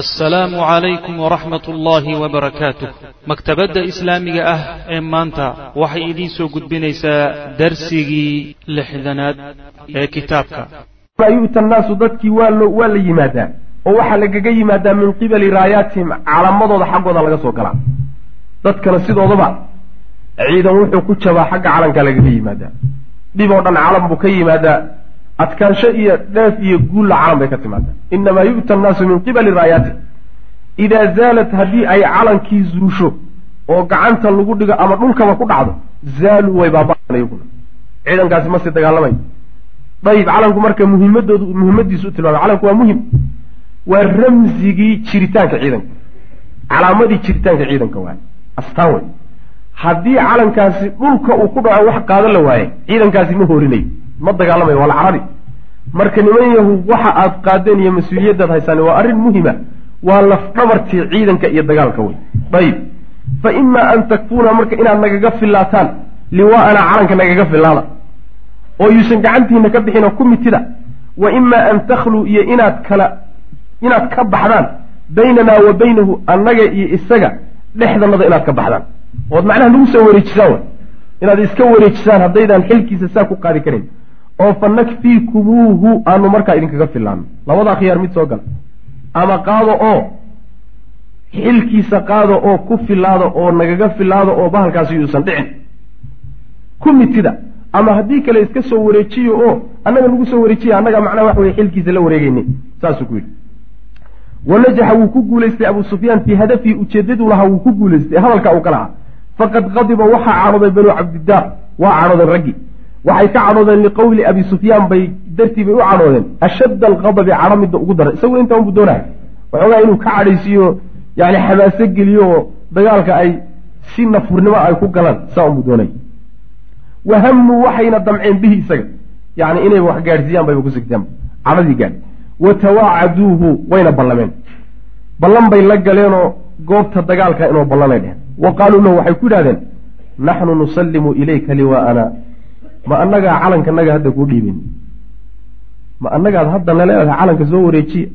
assalaamu calaykum waraxmat ullaahi wabarakaatuh maktabadda islaamiga ah ee maanta waxay idiin soo gudbinaysaa darsigii lixdanaad ee kitaabka. Yu'ta annaasu dadkii waa la yimaadaa oo waxaa lagaga yimaadaa min qibali raayaatihim calaamadooda xaggooda laga soo galaa. Dadkana sidoodaba ciidan wuxuu ku jabaa xagga calankaa lagaga yimaadaa. Dhib oo dhan calan buu ka yimaadaa adkaansho iyo dheef iyo guulla calan bay ka timaadaa inamaa yu'ta annaasu min qibali raayaatihim idaa zaalat haddii ay calankii zuusho oo gacanta lagu dhigo ama dhulkaba ku dhacdo zaaluu way baaba'an iyaguna. Ciidankaasi ma sii dagaalamayo dayib calanku marka muhimadoodu muhimaddiisu u tilmaamay. Calanku waa muhiim. Waa ramsigii jiritaanka ciidanka. Calaamadii jiritaanka ciidanka waaye. Astaan wey haddii calankaasi dhulka uu ku dhaco wax qaadan la waaye. Ciidankaasi ma hoorinayo ma dagaalamayo waa la carari marka niman yahu waxa aad qaadeen iyo mas'uuliyaddaad haysaan waa arrin muhima waa lafdhabartii ciidanka iyo dagaalka wey dayib fa imaa an takfuuna marka inaad nagaga fillaataan liwaa'ana calanka nagaga fillaada. Oo yuusan gacantiina ka bixin oo ku mitida wa imaa an takhluu iyo inaad kala inaad ka baxdaan baynanaa wa baynahu annaga iyo isaga dhexdanada inaad ka baxdaan. Ood macnaha nagu soo wareejisaan inaad iska wareejisaan haddaydaan xilkiisa saa ku qaadi karin oo fa nakfiikumuuhu aanu markaa idinkaga fillaano labadaa khiyaar mid soo gala ama qaado oo xilkiisa qaado oo ku fillaada oo nagaga fillaado oo bahalkaasi yuusan dhicin. Ku mitida. Ama haddii kale iska soo wareejiyo oo annaga nagu soo wareejiya annaga macnaha wax weye xilkiisa la wareegayne saasuu ku yidhi. Wanajaxa wuu ku guulaystay abu sufyaan fii hadafii ujeedaduu lahaa wuu ku guulaystay. Hadalka uu ka lahaa. Faqad qadiba waxaa cadhooday banuu cabdidaar. Waa cadhoodeen raggii waxay ka cadhoodeen liqowli abi sufyaan bay dartii bay u cadhoodeen ashadda alqadabi cadho midda ugu daran isagu intaa unbu doonahay waxoogaa inuu ka cadhaysiiyo yani xamaaso geliyo dagaalka ay si nafurnimo ay ku galaan saa unbu doonay. Wahamuu waxayna damceen bihi isaga. Yani inayba wax gaadhsiiyaan bayba ku sigteen. Cadhadii gaadh wa tawaacaduuhu wayna ballameen. Ballan bay la galeenoo goobta dagaalka inoo ballanay dheheen wa qaaluu lahu waxay ku yidhahdeen naxnu nusallimu ilayka liwaa'ana ma annagaa calankanaga hadda kuu dhiibin. Ma annagaad hadda na leedahay calanka soo wareejiya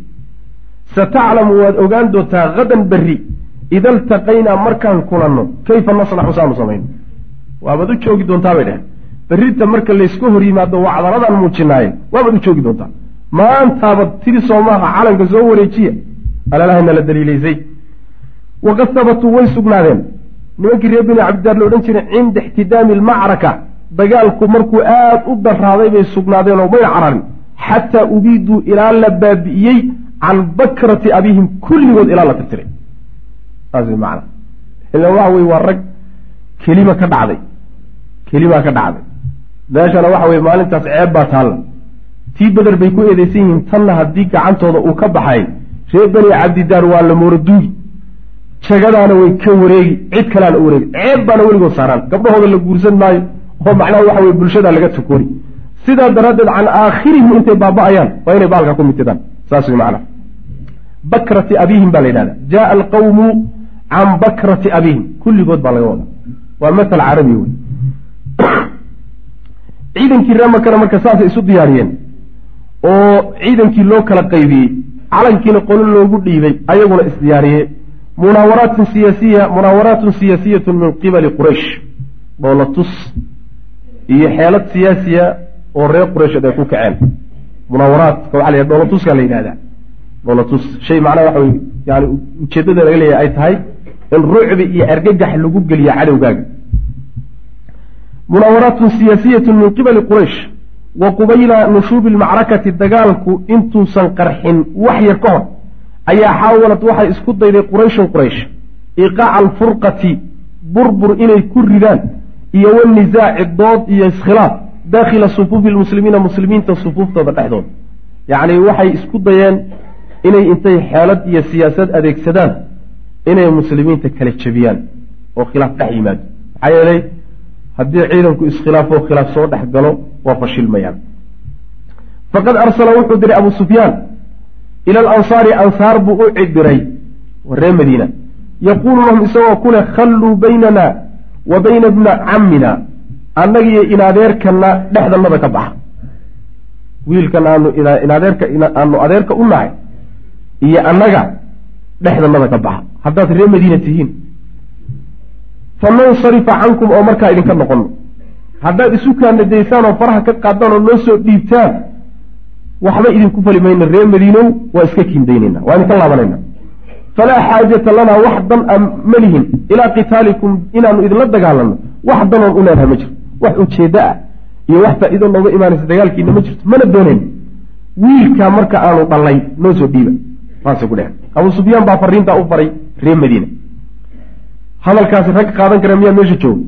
sataclamu waad ogaan doontaa hadan berri. Ida iltaqaynaa markaan kulanno. Kayfa nasnaxu saanu samayno waabaad u joogi doontaa bay dheheen berrinta marka laysku hor yimaado wacdaradaan muujinaaye waabaad u joogi doontaa. Maantaabad tiri soo maaha calanka soo wareejiya. Alalahay la daliilaysay. Waqad habatuu way sugnaadeen. Nimankii reer bini cabdidaar la odhan jiray cinda ixtidaami almacraka dagaalku markuu aada u darraaday bay sugnaadeen oo mayna cararin xataa ubiiduu ilaa la baabi'iyey can bakrati abihim kulligood ilaa la tirtiray. Saas macana ila waxa weye waa rag kelima ka dhacday. Kelimaa ka dhacday. Meeshana waxa weye maalintaas ceeb baa taalla. Tii beder bay ku eedeysan yihiin tanna haddii gacantooda uu ka baxay reer beni cabdidaar waa la mooraduugi jagadaana way ka wareegi cid kaleana u wareegi. Ceeb baana weligood saaraan. Gabdhahooda la guursan maayo oo macnaha waxa weye bulshada laga tukoori sidaa daraaddeed can aakhirihim intay baaba-ayaan waa inay baalka ku mitidaan. Saas way macnaha. Bakrati abiihim baa la yidhahda jaaa alqawmu can bakrati abiihim kulligood baa laga wadaa. Waa matal carabi wey ciidankii reemakana marka saasay isu diyaariyeen oo ciidankii loo kala qaybiyey calankiina qolo loogu dhiibay ayaguna isdiyaariyey munaawaraatun siyaasiya munaawaraatun siyaasiyatun min qibali quraysh. Dhoolatus iyo xeelad siyaasiya oo reer quraysheed ay ku kaceen. Munaawaraadka waxa la yhahda dhoolatuskaa la yidhahdaa dhoolatus shay macnaha waxa wey yani ujeeddada laga leeyahay ay tahay in rucbi iyo argagax lagu geliya cadowgaaga. Munaawaraatun siyaasiyatun min qibali quraysh wa qubayla nushuubi lmacrakati dagaalku intuusan qarxin wax yar ka hor ayaa xaawalad waxay isku dayday qurayshun quraysh iqaaca alfurqati burbur inay ku ridaan iyo wanisaaci dood iyo iskhilaaf daakhila sufuufi lmuslimiina muslimiinta sufuuftooda dhexdooda yacni waxay isku dayeen inay intay xeelad iyo siyaasad adeegsadaan inay muslimiinta kala jebiyaan oo khilaaf dhex yimaado. Maxaa yeelay haddii ciidanku iskhilaafoo khilaaf soo dhex galo waa fashilmayaan faqad arsala wuxuu diray abu sufyaan ila alansaari ansaar buu u cidiray reer madiina. Yaquulu lahum isagoo ku leh khalluu baynana wa bayna bna cammina annagiyo inadeerkana dhexdannada ka baxa. Wiilkan aanu inadeerka aanu adeerka u nahay iyo annaga dhexdanada ka baxa. Haddaad reer madiina tihiin. Fanansarifa cankum oo markaa idinka noqono haddaad isu kaanadaysaan oo faraha ka qaadaan oo noo soo dhiibtaan waxba idinku fali mayna reer madiinow waa iska kiindaynayna waa idinka laabanayna falaa xaajata lanaa wax dan a ma lihin ilaa qitaalikum inaanu idinla dagaalanno wax danoon u leedahay ma jirto wax ujeeddo ah iyo wax faa-iido nooga imaanaysa dagaalkiina ma jirto mana doonayn wiilkaa marka aanu dhallay noo soo dhiiba saasay ku dheheen abuu sufyaan baa fariintaa u faray reer madiina hadalkaasi rag qaadan kara miyaa meesha jooga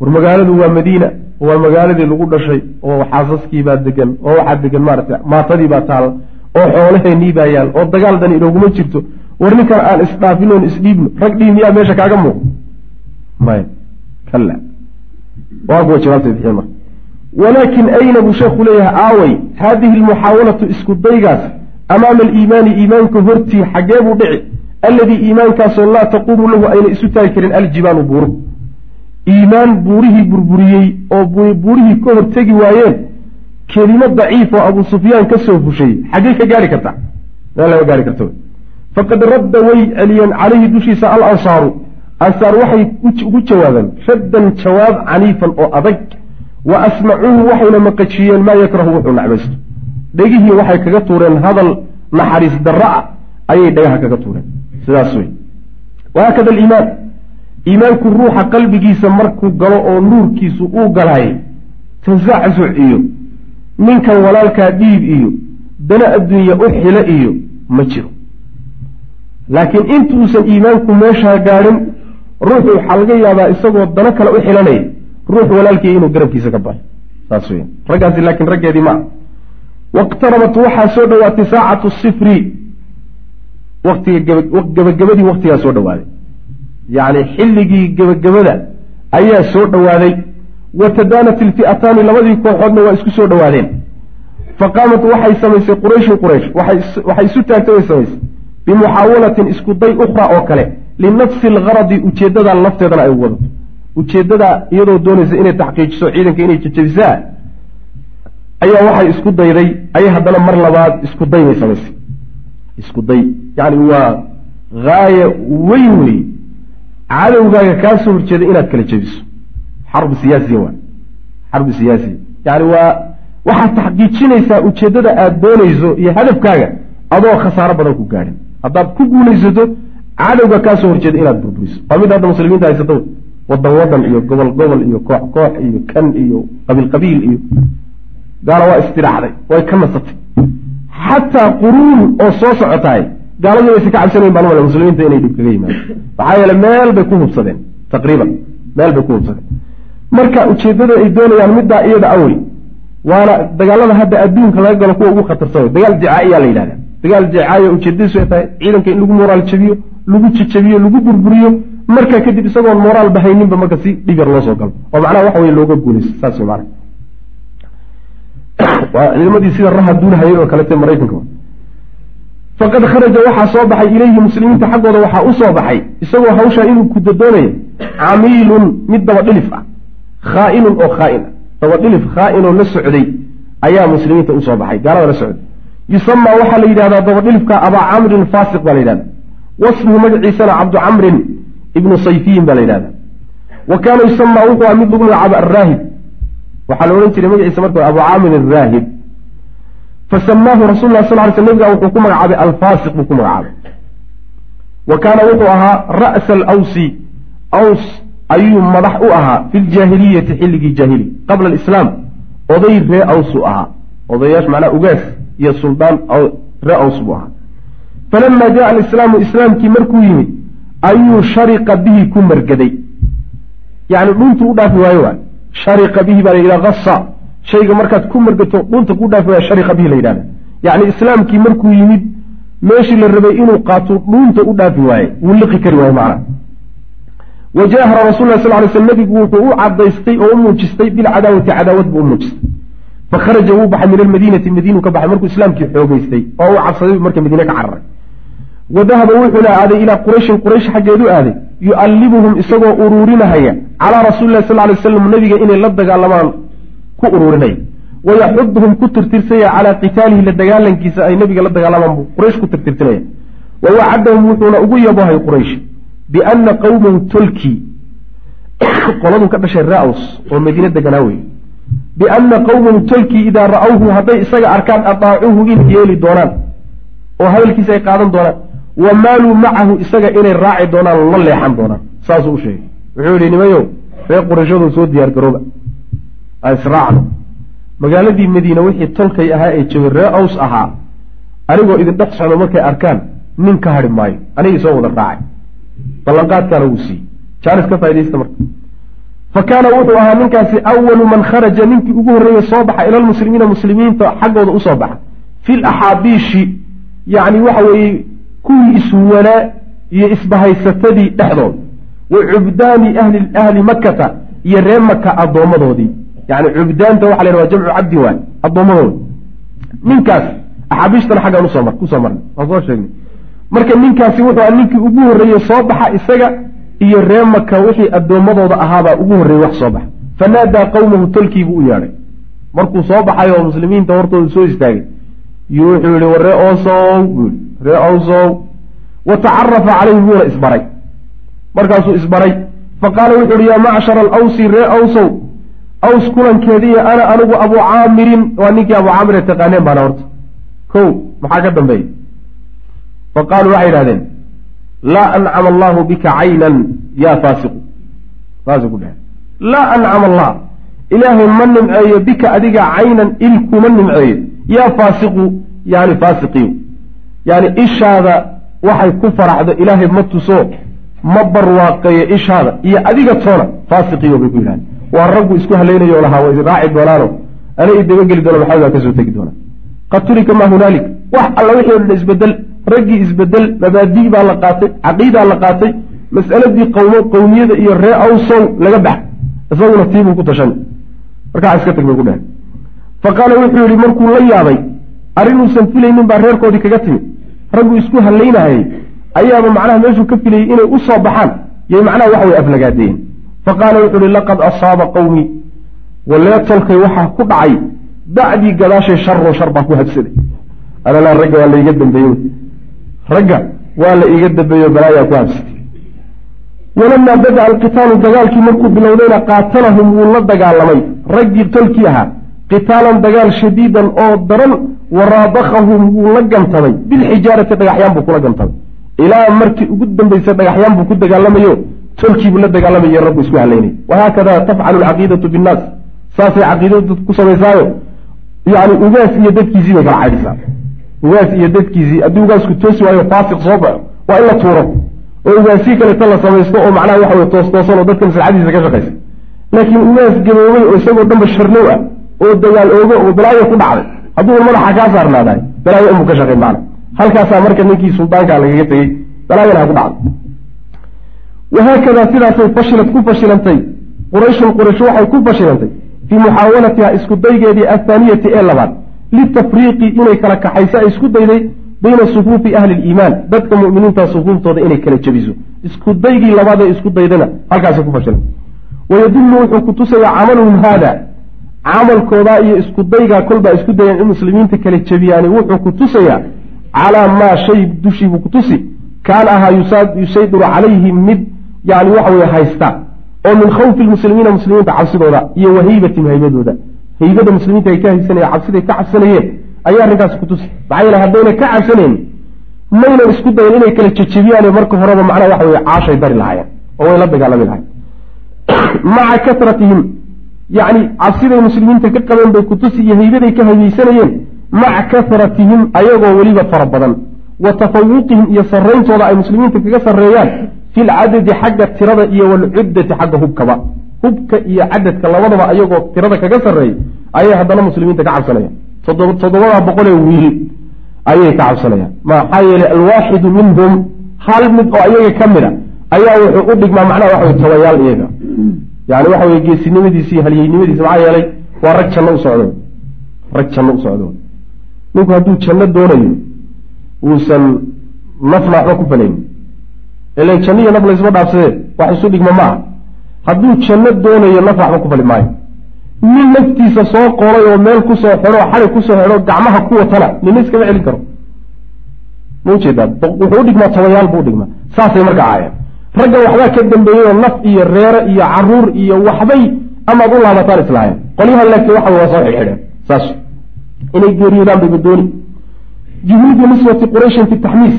war magaaladu waa madiina waa magaaladii lagu dhashay oo xaasaskiibaa degan oo waxaa degan maarata maatadiibaa taala oo xoolaheenii baa yaal oo dagaal dan inooguma jirto. War ninkan aan isdhaafin oon isdhiibno rag dhii miyaa meesha kaaga muuq maya kalla. Waa kuwa jawaabta bixiyeen marka. Walaakin ayna buu sheekhu leeyahay aaway haadihi almuxaawalatu isku daygaas amaama aliimaani iimaanka hortii xaggee buu dhici. Alladii iimaankaasoo laa taquumu lahu ayna isu taagi karin aljibaalu buuru iimaan buurihii burburiyey oo buurihii ka hortegi waayeen kelimo daciif oo abuu sufyaan ka soo fushay xaggey ka gaari karta? Meel laga gaari karta faqad radda way celiyeen calayhi dushiisa al ansaaru ansaar waxay ugu jawaabeen raddan jawaab caniifan oo adag. Wa asmacuuhu waxayna maqajiyeen maa yakrahu wuxuu nacmaysto. Dhegihii waxay kaga tuureen hadal naxariis darra ah ayay dhagaha kaga tuureen. Sidaas wey wahaakada aliimaan. Iimaanku ruuxa qalbigiisa markuu galo oo nuurkiisu uu galaayay tazaczuc iyo ninkan walaalkaa dhiib iyo dana adduunya u xilo iyo ma jiro. Laakiin intuusan iimaanku meeshaa gaadhin ruuxu waxaa laga yaabaa isagoo dano kale u xilanaya ruux walaalkii inuu garabkiisa ka baxo. Saas weya raggaasi laakiin raggeedii ma ah waqtarabat waxaa soo dhowaatay saacatu sifri. Watiga gabagabadii waktigaa soo dhowaaday yacni xilligii gebagabada ayaa soo dhowaaday wa tadaanat ilfi'ataani labadii kooxoodna waa isku soo dhowaadeen fa qaamat waxay samaysay qurayshun quraysh waxay isu taagtay way samaysay bimuxaawalatin isku day ukhra oo kale linafsi algaradi ujeeddadaa lafteedana ay wadato ujeeddadaa iyadoo doonaysa inay taxqiijiso ciidanka inay jajabisaa ayaa waxay isku dayday ayay haddana mar labaad isku day bay samaysay isku day yacni waa gaaya weyn wey cadowgaaga kaa soo horjeeda inaad kala jebiso xarbu siyaasiya waa. Xarbu siyaasiya yani waa waxaad taxqiijinaysaa ujeeddada aada doonayso iyo hadafkaaga adoo khasaaro badan ku gaadhin haddaad ku guulaysato cadowga kaa soo horjeeda inaad burburiso. Waa mid hadda muslimiinta haysata wey wadan wadan iyo gobol gobol iyo koox koox iyo kan iyo qabiil qabiil iyo gaala waa istiraaxday way ka nasatay. Xataa quruun oo soo socotahay gaaladii wayse ka cabsanayn baan umala muslimiinta inay dhib kaga yimaado maxaa yeele meel bay ku hubsadeen taqriiban. Meel bay ku hubsadeen marka ujeeddada ay doonayaan middaa iyada awey waana dagaalada hadda adduunka laga galo kuwa ugu khatarsan dagaal dicaa'iyaa la yidhahda dagaal dicaa'iya ujeedadiisu ay tahay ciidanka in lagu moraal jabiyo lagu jajabiyo lagu burburiyo. Marka kadib isagoon moraal bahayninba marka si dhib yar loo soo galo oo macnaha waxa weye looga guulaysto. Saas waa ciidamadii sida raha duulahayay oo kalete maraykanka faqad kharaja waxaa soo baxay ilayhi muslimiinta xaggooda waxaa u soo baxay isagoo hawshaa inuu kudadoonaya camiilun mid dabadhilif ah khaa'inun oo khaa'in ah dabadhilif khaa'inoo la socday ayaa muslimiinta u soo baxay gaalada la socday. Yusamaa waxaa la yidhahdaa dabadhilifka abaa camrin faasiq baa la yidhahda wasmuhu magaciisana cabdu camrin ibnu sayfiyin baa la yidhahda wa kaana yusamaa wuxuu ah mid lagu magacaabo arraahib. Waxaa la odhan jiray magaciisa marka abu caamir araahib fasamaahu rasul lah sal ly sl nabiga wuxuu ku magacaabay alfaasiq buu ku magacaabay. Wa kaana wuxuu ahaa ra'sa alawsi aws ayuu madax u ahaa fi ljaahiliyati xilligii jaahili qabla alislaam. Oday ree awsuu ahaa. Odayaasha macnaha ugaas iyo suldaan ree aws buu ahaa. Falama jaءa alislaamu islaamkii markuu yimid ayuu shariqa bihi ku margaday. Yani dhuntuu u dhaafi waayo waa. Shariqa bihi baa la yidhaha hasa shayga markaad ku margato dhunta ku dhaafi waaya shariqa bihi la yidhahda yacni islaamkii markuu yimid meeshii la rabay inuu qaato dhuunta u dhaafi waaye. Wuu liqi kari waaye macnaha wa jaahara rasul lah sal ly sl nabigu wuxuu u cadaystay oo u muujistay bilcadaawati cadaawad buu u muujistay fakharaja wuu baxay min almadiinati madiinu ka baxay markuu islaamkii xoogeystay oo uu cabsaday marka madiine ka cararay wa dahaba wuxuuna aaday ilaa qurayshin quraysh xaggeedu aaday yu'allibuhum isagoo uruurinahaya calaa rasuuli lah sal ly slam nabiga inay la dagaalamaan ku uruurinaya wayaxuduhum ku tirtirsaya calaa qitaalihi la dagaalankiisa ay nabiga la dagaalamaan buu quraysh ku tirtirsinaya wa wacadahum wuxuuna ugu yabohay quraysh biana qowmahu tolkii qoladuu ka dhashay ra-ws oo madiine deganaa wey biana qowmahu tolkii idaa ra'awhu hadday isaga arkaan adaacuuhu inay yeeli doonaan oo hadalkiisa ay qaadan doonaan wa maaluu macahu isaga inay raaci doonaan la leexan doonaan saasuu u sheegay wuxuu yihi nimayow reer qurayshadu soo diyaar garooba israacno magaaladii madiine wixii tolkay ahaa ee joogay ree aws ahaa anigoo idin dhex socdo markay arkaan nin ka hadhi maayo anigii soo wada raacay ballanqaadkaana wuu siiyey. Jaanis ka faa'idaysta marka. Fa kaana wuxuu ahaa ninkaasi awalu man kharaja ninkii ugu horreeye soo baxa ila lmuslimiina muslimiinta xaggooda u soo baxa. Fi laxaabiishi yacni waxa weeye kuwii iswanaa iyo isbahaysatadii dhexdood. Wa cubdaani ahli ahli makata iyo ree maka addoommadoodii yani cubdaanta waxa la yhah waa jamcu cabdi waay addoommadooda ninkaas axaabiishtana xaggaan u soo mar ku soo marnay. Waan soo sheegnay marka ninkaasi wuxuu aha ninkii ugu horreeye soo baxa isaga iyo ree maka wixii addoommadooda ahaabaa ugu horreeyey wax soo baxa fanaadaa qowmahu tolkiibuu u yeedhay. Markuu soo baxay oo muslimiinta hortooda soo istaagay iyo wuxuu yihi wa ree oosow buu yihi ree owsow wa tacarafa calayhi wuuna isbaray. Markaasuu isbaray. Fa qaala wuxuu yihi yaa macshara alawsi ree awsow aws kulankeediiyo ana anigu abu caamirin waa ninkii abu caamir ee taqaaneen baana horta. Ko maxaa ka dambeeya fa qaaluu waxay yidhahdeen laa ancama allahu bika caynan yaa faasiqu saasay ku laa ancama allah ilaahay ma nimceeyo bika adiga caynan il kuma nimceeyo yaa faasiqu yani faasiqiyo yani ishaada waxay ku faraxdo ilaahay ma tuso ma barwaaqeeyo ishaada iyo adiga toona faasiqiyo bay ku yidhahdeen waa raggu isku halaynayo lahaa way raaci doonaano ana i dabageli doona maxamed baa ka soo tegi doonaa qad turika maa hunaalik wax alla wixii o dhan isbeddel raggii isbeddel mabaadii baa la qaatay caqiidaa la qaatay mas'aladii qowmo qowmiyada iyo ree awsow laga bax. Isaguna tiibuu ku tashan. Markaa iska tag bay ku dheheen fa qaala wuxuu yihi markuu la yaabay arrinuusan filaynin baa reerkoodii kaga timi. Raggu isku hallaynahayay ayaaba macnaha meeshuu ka filayay inay u soo baxaan. Yay macnaha waxa way aflagaadeeyeen fa qaala wuxuu ihi laqad asaaba qowmii walee tolkay waxaa ku dhacay bacdii gadaashay sharun shar baa ku habsaday alala ragga waa la iga dambeeye ragga waa la iiga dambeeyo balaayaa ku habsatay walamaa bada-a alqitaalu dagaalkii markuu bilowdayna qaatalahum wuu la dagaalamay. Raggii tolkii ahaa qitaalan dagaal shadiidan oo daran waraadakahum wuu la gantamay bilxijaarati dhagaxyaan buu kula gantamay ilaa markii ugu dambaysay dhagaxyaan buu ku dagaalamayo tolkiibuu la dagaalamayo rabbu isku halaynay wahaakada tafcalu alcaqiidatu binnaas saasay caqiidadu ku samaysaayo yani ugaas iyo dadkiisii bay kala caydhisaa ugaas iyo dadkiisii haddii ugaasku toosi waayo faasiq soo baxo waa in la tuuro. oo ugaasii kaleeta la samaysto oo macnaha waxa wey toos toosan oo dadka maslaxadiisa ka shaqaysa laakiin ugaas gaboobay oo isagoo dhanba sharlow ah oo dagaal oogo oo balaayo ku dhacday hadduu madaxa kaa saarnaadahay balaayo unbuu ka shaqayn macna halkaasaa marka ninkii suldaankaa lagaga tegey balaayana ha ku dhacday wahaakadaa sidaasay fashilad ku fashilantay qurayshun quraysh waxay ku fashilantay fii muxaawalatiha isku daygeedii athaaniyati ee labaad litafriiqi inay kala kaxayso ay isku dayday bayna sufuufi ahli liimaan dadka muminiinta sufuuftooda inay kala jebiso isku daygii labaad ee isku daydana halkaasay ku fashilantay wayadullu wuxuu ku tusayaa camaluhum haada camalkoodaa iyo isku daygaa kolbaa isku dayeen in muslimiinta kala jebiyaani wuxuu ku tusayaa calaa maa shay dushiibuu ku tusi kaana ahaa yusaydiru calayhim mid yani waxa weye haysta oo min khawfi lmuslimiina muslimiinta cabsidooda iyo wa haybatihim haybadooda haybada muslimiinta ay ka haysanayeen cabsiday ka cabsanayeen ayaa arrinkaasi ku tusi maxaa yeele haddayna ka cabsanayn maynan isku dayan inay kala jejebiyaane marka horeba macnaha waxa weye caashay dari lahaayeen oo way la dagaalami lahayen maca kasratihim yacni cabsiday muslimiinta ka qabeen bay kutusi iyo haybaday ka haybeysanayeen maca kasratihim ayagoo weliba fara badan. Wa tafawuqihim iyo sarrayntooda ay muslimiinta kaga sarreeyaan fi lcadadi xagga tirada iyo walcuddati xagga hubkaba hubka iyo cadadka labadaba ayagoo tirada kaga sarreeyay ayay haddana muslimiinta ka cabsanayaan. Toddobada boqolee wiil ayay ka cabsanayaan. Maxaa yeelay alwaaxidu minhum hal mid oo ayaga ka mid a ayaa wuxuu u dhigmaa macnaha waxa wey tabayaal iyaga. Yani waxa weye geesinimadiisi iyo halyeynimadiisa maxaa yeelay waa rag janno u socdo. Rag janno u socdo. Ninku hadduu janno doonayo uusan nafna waxba ku falaynin ilan janno iyo naf laysma dhaafsadee wax isu dhigma maaha hadduu janno doonayo naf waxba ku fali maayo. Nin naftiisa soo qoray oo meel ku soo xidho xali ku soo xidho gacmaha ku watana nina iskama celin karo. Ma u jeedaa wuxuu udhigmaa tobayaal buu udhigmaa saasay marka ahaayeen raggan waxbaa ka dambeeyeyoo naf iyo reere iyo carruur iyo waxbay amaad u laabataan islahayn qolyahan laakiin waxa waa soo xidhxidheen saas. Inay geeriyoodaan bay badooni juhuudu niswati qurayshin fi taxmiis.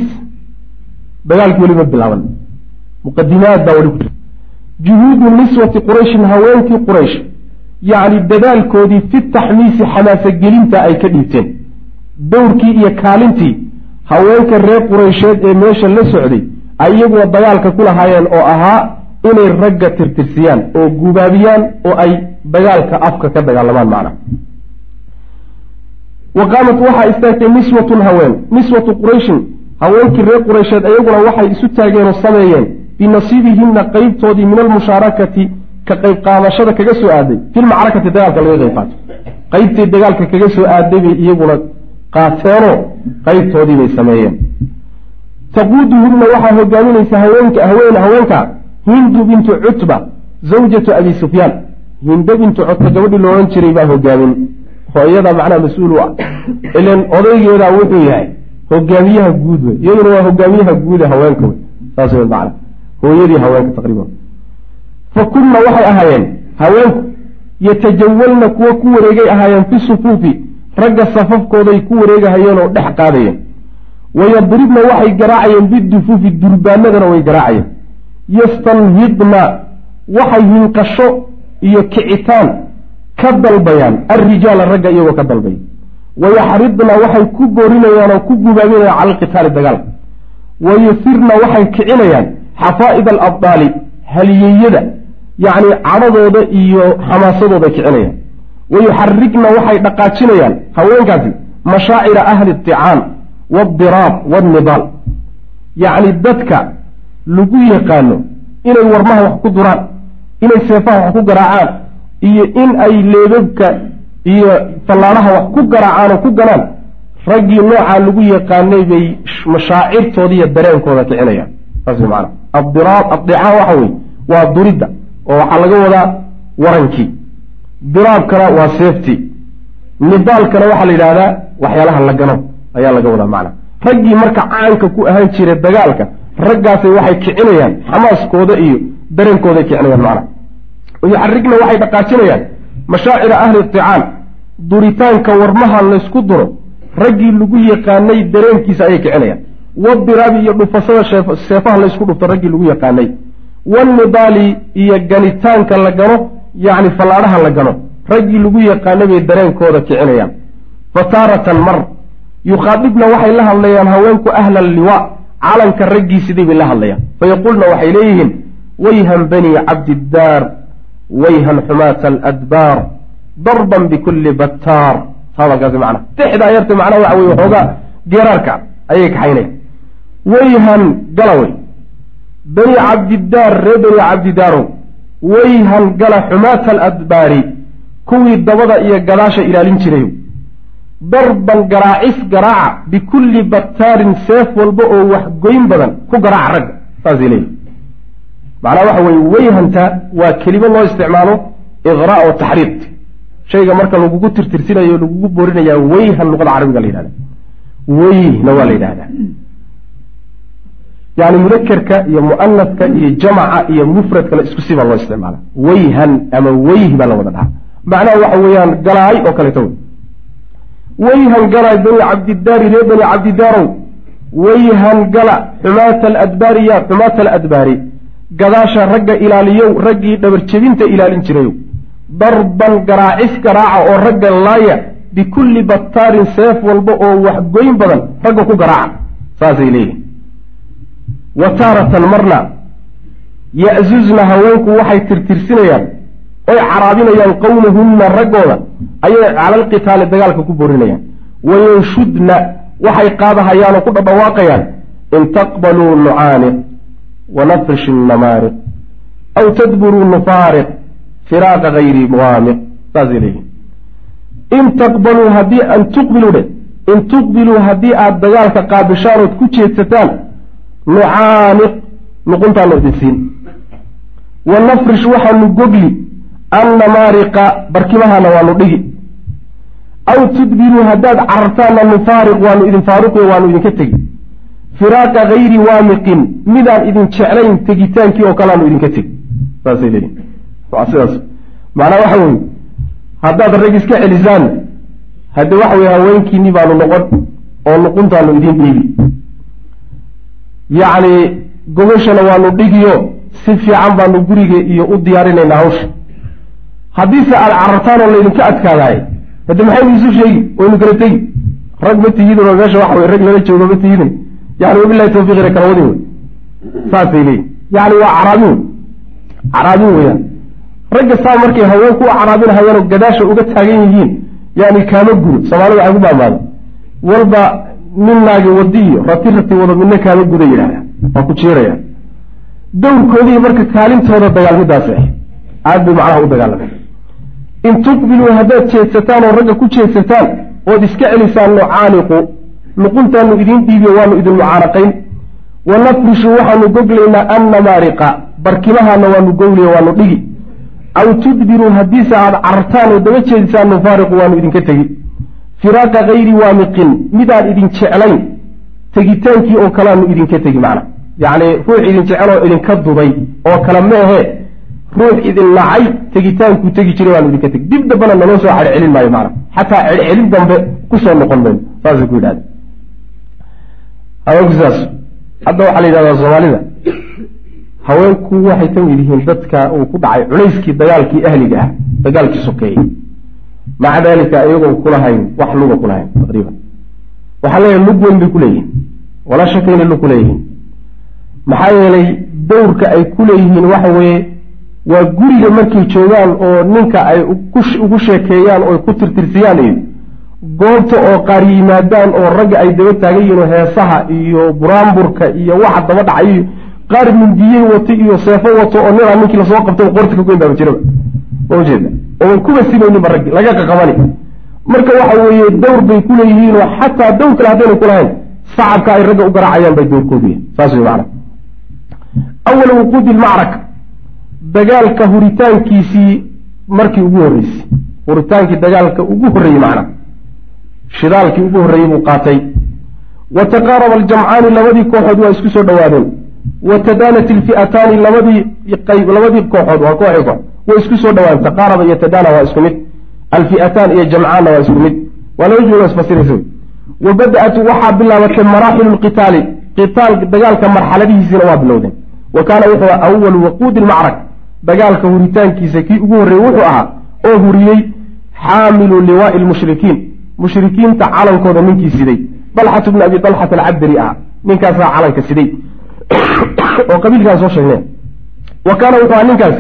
Dagaalkii weliba bilaaban. Muqadimaad baa weli ku jira juhuudu niswati qurayshin haweenkii quraysh yacni dadaalkoodii fi taxmiisi xamaasogelinta ay ka dhiibteen dowrkii iyo kaalintii haweenka reer quraysheed ee meesha la socday ay iyaguna dagaalka ku lahaayeen oo ahaa inay ragga tirtirsiyaan oo gubaabiyaan oo ay dagaalka afka ka dagaalamaan macna wa qaamat waxaa istaagtay niswatun haween niswatu qurayshin haweenkii reer quraysheed iyaguna waxay isu taageen oo sameeyeen binasiibihinna qeybtoodii min almushaarakati ka qayb qaadashada kaga soo aaday. Filmacrakati dagaalka laga qayb qaato qeybtii dagaalka kaga soo aaday bay iyaguna qaateenoo qeybtoodii bay sameeyeen. Taquuduhunna waxaa hogaaminaysa haweenka haween haweenka. Hindu bintu cutba zawjatu abi sufyaan. Hindo bintu cutba gabadhii loodhan jiray baa hogaamin oo iyadaa macnaha mas'uul u ah. Ilan odaygeedaa wuxuu yahay hogaamiyaha guud wey. Iyaduna waa hogaamiyaha guud ee haweenka wey. Saas wey macna hooyadii haweenka taqriiban. Fa kunna waxay ahaayeen haweenku yatajawalna kuwa ku wareegay ahaayeen fi sufuufi ragga safafkooday ku wareegahayeen oo dhex qaadayeen. Wayadribna waxay garaacayeen bidufuufi durbaanadana way garaacayeen. Yastanhidna waxay hinqasho iyo kicitaan ka dalbayaan alrijaala ragga iyagoo ka dalbaya wayaxridna waxay ku boorinayaan oo ku gubaabinayaan cala alqitaali dagaalka. Wayusirna waxay kicinayaan xafaa'id alabdaali haliyeyada yacni cadhadooda iyo xamaasadooday kicinayaan wayuxarigna waxay dhaqaajinayaan haweenkaasi mashaacira ahli icaan waaldiraab waannidaal yacni dadka lagu yaqaano inay warmaha wax ku duraan inay seefaha wax ku garaacaan iyo in ay leebabka iyo fallaadhaha wax ku garaacaan oo ku ganaan raggii noocaa lagu yaqaanay bay mashaacirtooda iyo dareenkooda kicinayaan saas maana addiraab addicaan waxa weye waa duridda oo waxaa laga wadaa warankii. Diraabkana waa seeftii nidaalkana waxaa la yidhahdaa waxyaalaha la gano ayaa laga wadaa macna. Raggii marka caanka ku ahaan jiray dagaalka raggaasay waxay kicinayaan xamaaskooda iyo dareenkooday kicinayaan macna. Yuxarigna waxay dhaqaajinayaan mashaacira ahli icaan duritaanka warmaha laysku duro raggii lagu yaqaanay dareenkiisa ayay kicinayaan wadiraabi iyo dhufashada seefaha laysku dhufto raggii lagu yaqaanay. Wanidaali iyo ganitaanka la gano yacni fallaadhaha la gano raggii lagu yaqaanay bay dareenkooda kicinayaan. Fa taaratan mar yukhaadibna waxay la hadlayaan haweenku ahla alliwaa calanka raggii sidii bay la hadlayaan. Fayaquulna waxay leeyihiin wayhan bani cabdiddaar wayhan xumaata aladbaar darban bikulli battaar. Hadalkaasi macnaha dexdaa yarta macnaha waxa weye waxoogaa geeraarka ayay kaxaynayaan wayhan galawey bani cabdidaar ree bani cabdidaarow wayhan gala xumaata aladbaari kuwii dabada iyo gadaasha ilaalin jirayo darban garaacis garaaca bikulli battaarin seef walba oo wax goyn badan ku garaaca ragga saasay leeyihi macnaha waxa weye wayhanta waa kelimo loo isticmaalo iqraa oo taxriid shayga marka lagugu tirtirsinayo lagugu boorinaya weyhan luqada carabiga la yidhahda weyhna waa la yidhahdaa yani mudakerka iyo mu'anaska iyo jamaca iyo mufradkana isku si baa loo isticmaala. Weyhan ama weyh baa la wada dhahaa. Macnaha waxa weeyaan galaay oo kaleeto weyhan gala bani cabdidaari ree bani cabdidaarow weyhan gala xumaata aladbaari ya xumaata aladbaari gadaasha ragga ilaaliyow raggii dhabarjebinta ilaalin jirayow darban garaacis garaaca oo ragga laaya bikulli battaarin seef walba oo waxgoyn badan ragga ku garaaca. Saasay leeyihiin wa taaratan marna ya'zuzna haweenku waxay tirtirsinayaan oy caraabinayaan qowmahunna raggooda ayay cala alqitaali dagaalka ku borinayaan. Wayanshudna waxay qaadahayaan oo ku dhadhawaaqayaan in taqbaluu nucaaniq wanafrish namaariq aw tadburuu nufaariq firaaqa hayri muwaamiq. Saasay leeyihiin in taqbaluu haddii an tuqbiluu dhe in tuqbiluu haddii aada dagaalka qaabishaan ood ku jeedsataan nucaaniq nuquntaanu idin siin wa nafrish waxaanu gogli annamaariqa barkimahana waanu dhigi. Aw tudbiruu haddaad carartaanna nufaariq waanu idin faaruqiyo waanu idinka tegi. Firaaqa hayri waamiqin midaan idin jeclayn tegitaankii oo kaleanu idinka tegi. Saasay leeyihiin waa sidaas. Macnaa waxa weye haddaad rag iska celisaan hadde waxa weye haweenkiinii baanu noqon oo luquntaanu idin dhiibi yacni gogashana waanu dhigiyo si fiican baanu guriga iyo u diyaarinaynaa hawsha haddiise aada carartaan oo laydinka adkaadaay hadde maxaynu isu sheegi? Waynu kala tegi. Rag ma tihidin oo meesha waxa wey rag lala joogo ma tihidin. Yani wabilahi tawfiiqina kala wadin wey saasay leeyihiin yani waa caraabin. Wey caraabin weeyaan. Ragga saa markay haweenku u caraabinhayaanoo gadaasha uga taagan yihiin yani kaama gudo. Soomaalida waxay ku walba nin naagi wadi iyo rati rati wado midna kaama guda yidhahda waa ku jiiraya dowrkoodii marka kaalintooda dagaalmidaas ah aad bay macnaha u dagaalameen. In tuqbiluu haddaad jeedsataan oo ragga ku jeedsataan ood iska celisaan nucaaniqu luquntaanu idiin dhiibiyo waanu idin mucaanaqayn wa nafrishu waxaanu goglaynaa annamaariqa barkimahaana waanu gogliyo waanu dhigi. Aw tudbiruu haddiise aada carartaan oo daba jeedisaan nufaariqu waanu idinka tegi firaaqa hayri waamiqin midaan idin jeclayn tegitaankii oo kaleanu idinka tegi macna. Yacni ruux idin jecel idinka duday oo kale ma ahe ruux idin nacay tegitaankuu tegi jiray waanu idinka tegi. Dib dambana naloo soo celcelin maayo macna. Xataa celcelin dambe ku soo noqon mayno saasay ku yidhahda haweenku sidaas hadda waxaa la yidhahdaa soomaalida haweenku waxay ka mid yihiin dadka uu ku dhacay culayskii dagaalkii ahliga ah dagaalkii sokeeyey maca daalika iyagoon kulahayn wax luga kulahayn taqriiban. Waxaa leeyahay lug weyn bay kuleeyihiin walaa shaka inay lug kuleeyihiin maxaa yeelay dowrka ay ku leeyihiin waxa weeye waa guriga markay joogaan oo ninka ay ugu sheekeeyaan oo ku tirtirsiyaan iyo goobta oo qaar yimaadaan oo ragga ay daba taagan yihiin oo heesaha iyo buraanburka iyo waxa daba dhacay iyo qaar mindiyey wato iyo seefo wato oo ninaa ninkii la soo qabtay qorta ka goyn baaba jiraba ujeeda ooan kuba simayninba raggi laga qaqabani marka waxa weeye dowr bay ku leeyihiin oo xataa dowr kale haddayna kulahayn sacabka ay ragga u garaacayaan bay dowrkoodu yahay saas wey macana awal wuquudi lmacraka dagaalka huritaankiisii markii ugu horreysay. Huritaankii dagaalka ugu horreeyey macna. Shidaalkii ugu horreeyey buu qaatay. Wa taqaaraba aljamcaani labadii kooxood waa isku soo dhowaadeen. Wa tadaanat ilfi'ataani labadii labadii kooxood waa kooxi koox way isku soo dhowaan taqaaraba iyo tadaana waa isku mid alfi'ataan iyo jamcaanna waa isku mid. Waa laba jumlo isfasiraysa wa bada-at waxaa bilaabatay maraaxilu lqitaali qitaal dagaalka marxaladihiisina waa bilowdeen wa kaana wuxuu awalu waquudi lmacrak dagaalka huritaankiisa kii ugu horreeyey wuxuu ahaa oo huriyey xaamilu liwaai lmushrikiin mushrikiinta calankooda ninkii siday. Dalxatu bni abi dalxat alcabdari ahaa. Ninkaasaa calanka siday. Oo qabiilkaan soo sheegnay. Wa kaana wuxuu ahaa ninkaas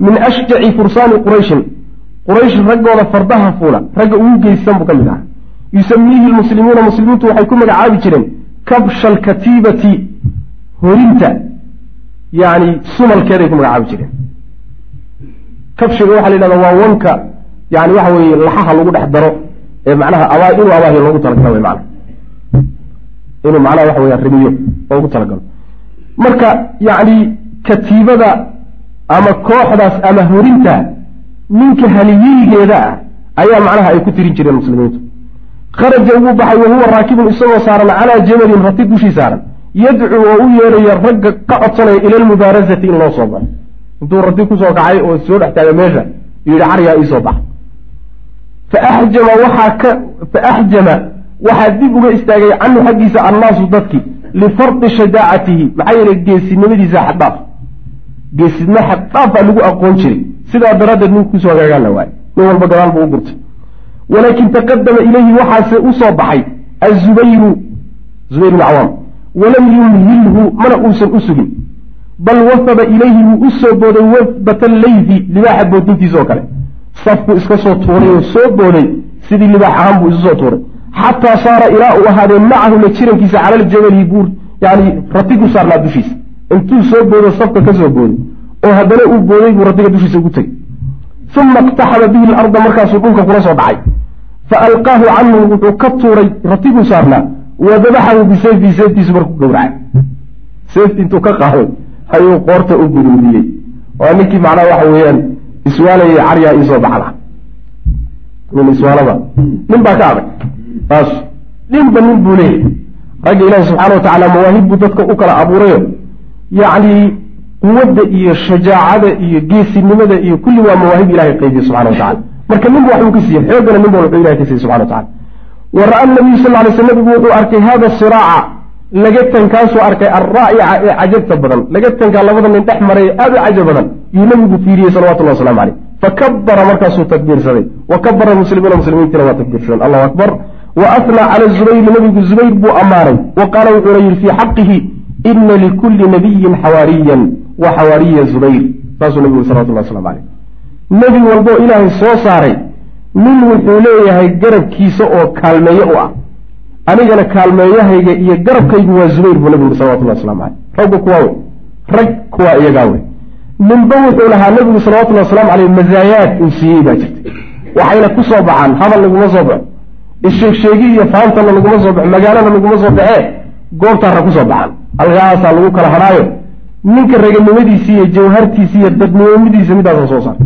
min ashjaci fursaani qurayshin. Quraysh raggooda fardaha fuula ragga ugu geysan buu ka mid ahaa yusamiihi lmuslimuuna muslimiintu waxay ku magacaabi jireen kabsha alkatiibati horinta yani sumalkeeday ku magacaabi jireen. Kabshiga waxaa la yidhahda waa wanka yani waxa weeye laxaha lagu dhex daro ee macnaha abaa inuu abaahiyo loogu talagalo mana inuu macnaha waxa weya rimiyo loogu talagalo marka yacni katiibada ama kooxdaas ama horinta ninka haliyeygeeda ah ayaa macnaha ay ku tirin jireen muslimiintu. Kharaja wuu baxay wahuwa raakibun isagoo saaran calaa jamalin rati dushii saaran. Yadcuu oo u yeeraya ragga ka codsanaya ila almubaarasati in loo soo baxo. Intuu rati ku soo kacay oo soo dhex taagay meesha yidhi caryaa iisoo bax. Faaxjama waxaa ka faaxjama waxaa dib uga istaagay canhu xaggiisa annaasu dadkii lifardi shajaacatihi maxaa yeelay geesinimadiisa xaddhaaf geesinimo xaddhaaf lagu aqoon jiray. Sidaa daraaddeed ninku ku soo hagaagaan la waay. Nin walba gadaal buu u gurtay. Walaakin taqadama ilayhi waxaase u soo baxay azubayru zubayr bn cawaam walam yumhilhu mana uusan u sugin. Bal wafaba ilayhi wuu u soo booday wafbata leydi libaaxa boodintiisa oo kale. Safku iska soo tuuray oo soo booday sidii libaax ahaan buu isu soo tuuray. Xataa saara ilaa uu ahaadee macahu la jirankiisa cala ljabali buur yani rati ku saarnaa dushiisa intuu soo boodo safka ka soo booday oo haddana uu booday buu ratiga dushiisa ugu tegey uma iqtaxama bihi larda markaasuu dhulka kula soo dhacay. Fa alqaahu canhu wuxuu ka tuuray ratiguu saarnaa. Wa dabaxahu bisayfii seeftiisu markuu gowracay. Seefti intuu ka qaaday ayuu qoorta u guduudiyey waa ninkii macnaha waxa weeyaan iswaalayay caryaa iisoo baxda. Nin iswaalada. Nin baa ka adag. Taas ninba nin buu leeyahay. Ragga ilaahi subxana wa tacaala mawaahib buu dadka u kala abuurayo yacni quwadda iyo shajaacada iyo geesinimada iyo kulli waa mawaahib ilahay qaybiye subxana wa tacala marka ninba waxbuu ka siiyey xoogana ninba wuxuu ilahay ka siiyey subxana wa tacala wa ra'a nabiyu sal ly sl nabigu wuxuu arkay hada siraaca lagatankaasuu arkay alraa'ica ee cajabta badan. Lagatankaa labada nin dhex maray ee aada u cajab badan yuu nabigu fiiriyey salawatullahi waslamu caleyh fakabara markaasuu takbiirsaday. Wa kabara muslimiina muslimiintiina waa takbiirsadeen allahu akbar. Wa afnaa cala zubayri nabigu zubayr buu ammaanay. Wa qaala wuxuuna yihi fii xaqihi ina likulli nabiyin xawaariyan wa xawaariya zubayr saasuu nabigu yiri salawatullah waslamu caleyh nebi walboo ilaahay soo saaray. nin wuxuu leeyahay garabkiisa oo kaalmeeye u ah. Anigana kaalmeeyahayga iyo garabkaygu waa zubayr buu nabigu yuri salawatullah waslamu caleyh raggu kuwaa wey. Rag kuwaa iyagaa wey. Ninba wuxuu lahaa nabigu salawatullahi waslamu caleyh mazaayaad uu siiyey baa jirta waxayna ku soo baxaan hadal laguma soo baxo. Isheegsheegi iyo faantana laguma soo baxo magaalana laguma soo baxee goobtaara ku soo baxaan halkaasaa lagu kala hadhaayo ninka raganimadiisi iyo jawhartiisi iyo dadnimomadiisa midaasa soo saarta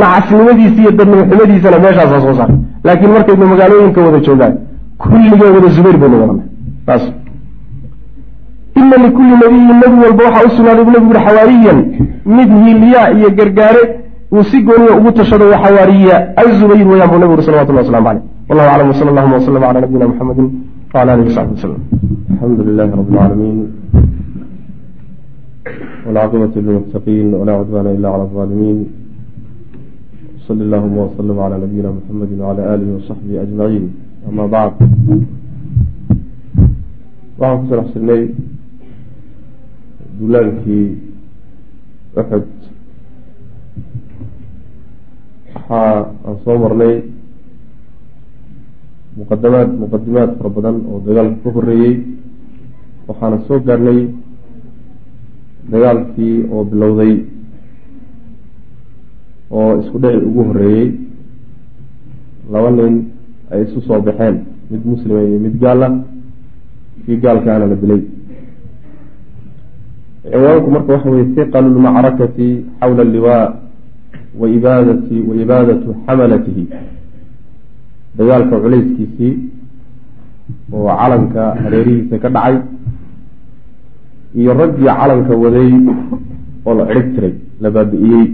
nacasnimadiisi iyo dadnimoxumadiisana meeshaasaa soo saarta laakiin markaynu magaalooyinka wada joogaan kulligee wada zubayr baynu wadana saas ina likulli nabiyin nebi walba waxaa u sugnaaday bu nebigu yuri xawaariyan mid hiiliyaa iyo gargaare uu si gooniya ugu tashado wa xawaariya azubayr weyaan buu nebigu yuri salawatullah waslamu caleyh wallahu aclam wsala allahuma waslama cala nabiyina muxamedi wcala alihi wasaxbi wasalam alxamdu lilahi rabi lcaalamiin walcaaqibatu lilmuttaqiin walaa cudbaana ila cala alظaalimiin sali allahuma wslm cala nabiyina muxamedi wcala alihi wasaxbihi ajmaciin ama bacd waxaan ku sarax sirnay duulaankii uxud waxaa aan soo marnay muqadamaad muqadimaad fara badan oo dagaalka ka horeeyey waxaana soo gaarnay dagaalkii oo bilowday oo isku dhici ugu horeeyey laba nin ay isu soo baxeen mid muslima iyo mid gaal ah. Kii gaalkaana la dilay. Ciwaanku marka waxa weye hiqalu lmacrakati xawla alliwaa wa ibaadati ibaadatu xamalatihi dagaalka culayskiisii oo calanka hareerihiisa ka dhacay iyo raggii calanka waday oo la cirhig tiray la baabi'iyey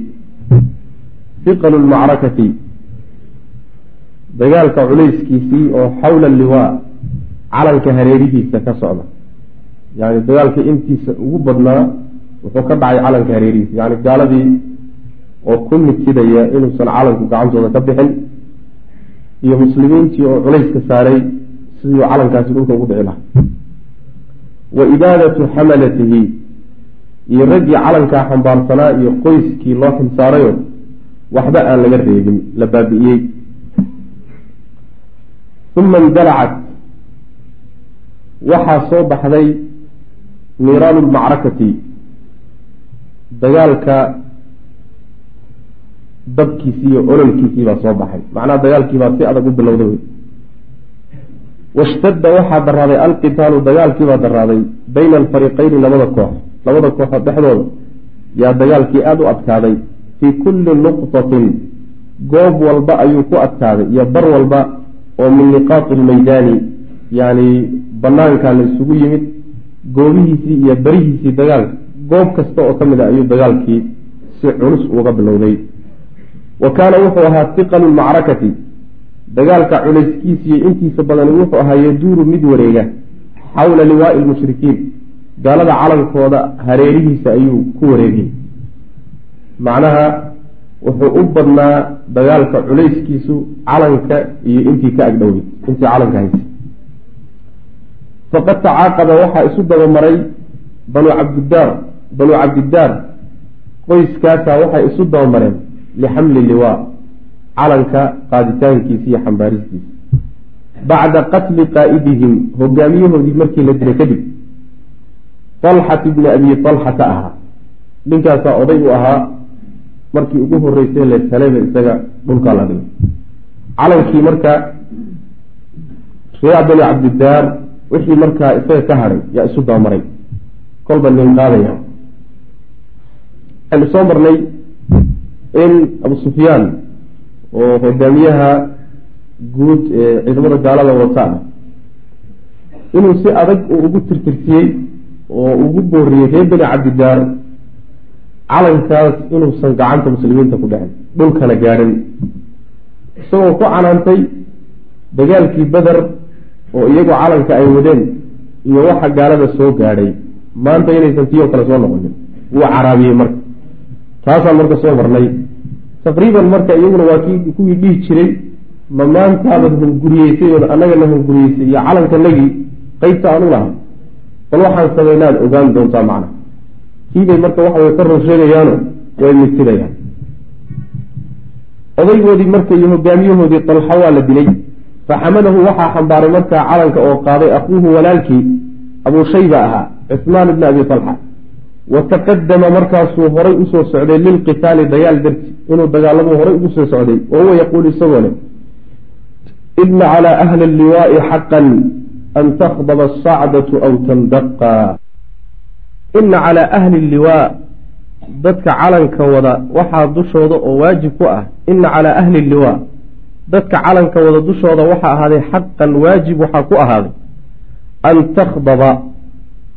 hiqalu lmacrakati dagaalka culayskiisii oo xawla alliwaa calanka hareerihiisa ka socda. Yani dagaalka intiisa ugu badnaa wuxuu ka dhacay calanka hareerihiisa. Yani gaaladii oo ku mitidaya inuusan calanku gacantooda ka bixin iyo muslimiintii oo culayska saaray sidii calankaasi dhulka ugu dhici lahaa. Wa ibaadatu xamalatihi iyo raggii calankaa xambaarsanaa iyo qoyskii loo xilsaarayo waxba aan laga reebin la baabi'iyey uma indalacat waxaa soo baxday niiraanu lmacrakati dagaalka dabkiisii iyo ololkiisii baa soo baxay. Macnaha dagaalkiibaa si adag u bilowday wey. Washtadda waxaa daraaday alqitaalu dagaalkiibaa daraaday bayna alfariiqeyni labada koox. Labada kooxood dhexdooda. Yaa dagaalkii aada u adkaaday fii kulli nuqtatin goob walba ayuu ku adkaaday iyo bar walba oo min niqaati lmaydaani yacni banaankaa la isugu yimid goobihiisii iyo berihiisii dagaalka goob kasta oo ka mid a ayuu dagaalkii si culus uga bilowday wa kaana wuxuu ahaa hiqalu lmacrakati dagaalka culayskiisiiyo intiisa badani wuxuu ahaa yaduuru mid wareega xawla liwaai lmushrikiin gaalada calankooda hareerihiisa ayuu ku wareegay. Macnaha wuxuu u badnaa dagaalka culayskiisu calanka iyo intii ka agdhowday intii calanka haysay faqad tacaaqaba waxaa isu dabamaray banu cabdidaar banu cabdidaar. Qoyskaasaa waxay isu dabamareen lixamli liwaa calanka qaaditaankiisa iyo xambaaristiisa. bacda qatli qaa'idihim hogaamiyahoodii markii la dilay kadib talxat bni abi talxata ahaa ninkaasaa oday u ahaa markii ugu horeysay leeshalayba isaga dhulkaa la dhigay. calankii marka reer bani cabdidaar wixii markaa isaga ka hadhay yaa isu dabamaray kolba nin qaadaya. waxaynu soo marnay in abu sufyaan oo hogaamiyaha guud ee ciidamada gaalada wata inuu si adag uu ugu tirtirtiyey oo ugu booriyey reer beni cabdidaar calankaas inuusan gacanta muslimiinta ku dhicin dhulkana gaadhin isagoo ku canaantay dagaalkii beder oo iyagu calanka ay wadeen iyo waxa gaalada soo gaadhay maanta inaysan tiyo kale soo noqonin. Wuu caraabiyey marka taasaan marka soo marnay. Taqriiban marka iyaguna waa kii kuwii dhihi jiray ma maantaada hunguriyeysay oo annagana hunguriyeysay iyo calankanagii qeybta aan u lahay bal waxaan samaynaad ogaan doontaa macna. Kiibay marka waxa way ka ror sheegayaano way mitinayaan odaygoodii marka iyo hogaamiyahoodii dalxa waa la dilay. Faxamadahu waxaa xambaaray markaa calanka oo qaaday akuuhu walaalkii abuu shayba ahaa cusmaan ibni abi talxa wa taqadama markaasuu horay u soo socday lilqitaali dagaal darti inuu dagaalamo horay ugu soo socday wa huwa yaquul isagoo leh ina calaa ahli alliwaai xaqan an takdaba asacdatu aw tandaqa. Ina calaa ahli alliwaa dadka calanka wada waxaa dushooda oo waajib ku ah ina calaa ahli alliwaa dadka calanka wada dushooda waxaa ahaaday xaqan waajib waxaa ku ahaaday an takdaba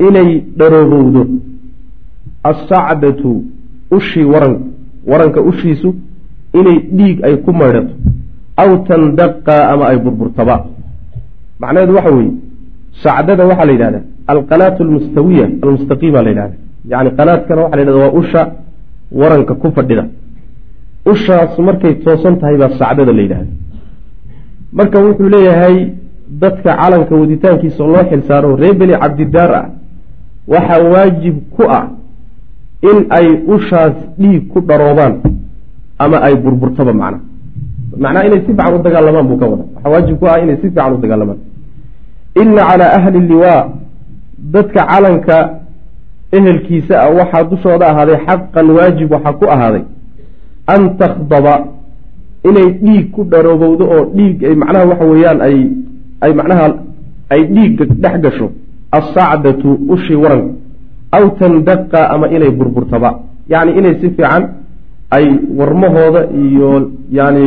inay dharoobowdo assacdatu ushii waranka waranka ushiisu inay dhiig ay ku maydhato aw tandaqa ama ay burburtaba. Macnaheedu waxa weeye sacdada waxaa la yidhahdaa alqanaatu almustawiya almustaqiima la yidhahda yani qanaadkana waxa la yhahda waa usha waranka ku fadhida. Ushaas markay toosan tahay baa sacdada la yidhahda marka wuxuu leeyahay dadka calanka waditaankiisa loo xilsaaro reer beni cabdidaar ah waxaa waajib ku ah in ay ushaas dhiig ku dharoobaan ama ay burburtaba macna. Macnaha inay si fiican u dagaalamaan buu ka wada waxaa waajib ku ah inay si fiican u dagaalamaan ina calaa ahli liwaa dadka calanka ehelkiisa ah waxaa dushooda ahaaday xaqan waajib waxaa ku ahaaday an takdaba inay dhiig ku dharoobowdo oo dhiig ay macnaha waxa weeyaan ay ay macnaha ay dhiigga dhex gasho assacdatu ushii waranka aw tandaqa ama inay burburtaba. Yacni inay si fiican ay warmahooda iyo yani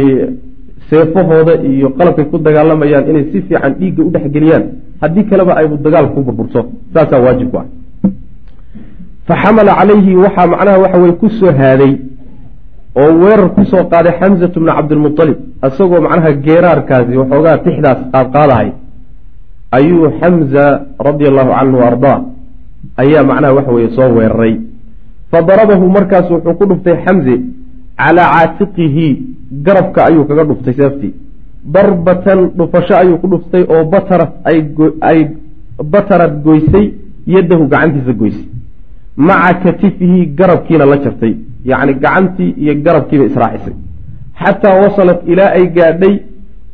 seefahooda iyo qalabkay ku dagaalamayaan inay si fiican dhiigga u dhexgeliyaan haddii kaleba ay dagaalku ku burburto saasaa waajib ku ah. Fa xamala calayhi waxaa macnaha waxa weye ku soo haaday oo weerar ku soo qaaday xamsatu bni cabdilmualib isagoo macnaha geeraarkaasi waxoogaa tixdaas qaadqaadahay ayuu xamza radia allahu canhu ardaa ayaa macnaha waxa weye soo weeraray. Fa darabahu markaas wuxuu ku dhuftay xamze calaa caatiqihi garabka ayuu kaga dhuftay seeftii darbatan dhufasho ayuu ku dhuftay oo batarad ay batarad goysay yaddahu gacantiisa goysay. Maca katifihi garabkiina la jartay. Yacni gacantii iyo garabkiiba israacisay. Xataa wasalat ilaa ay gaadhay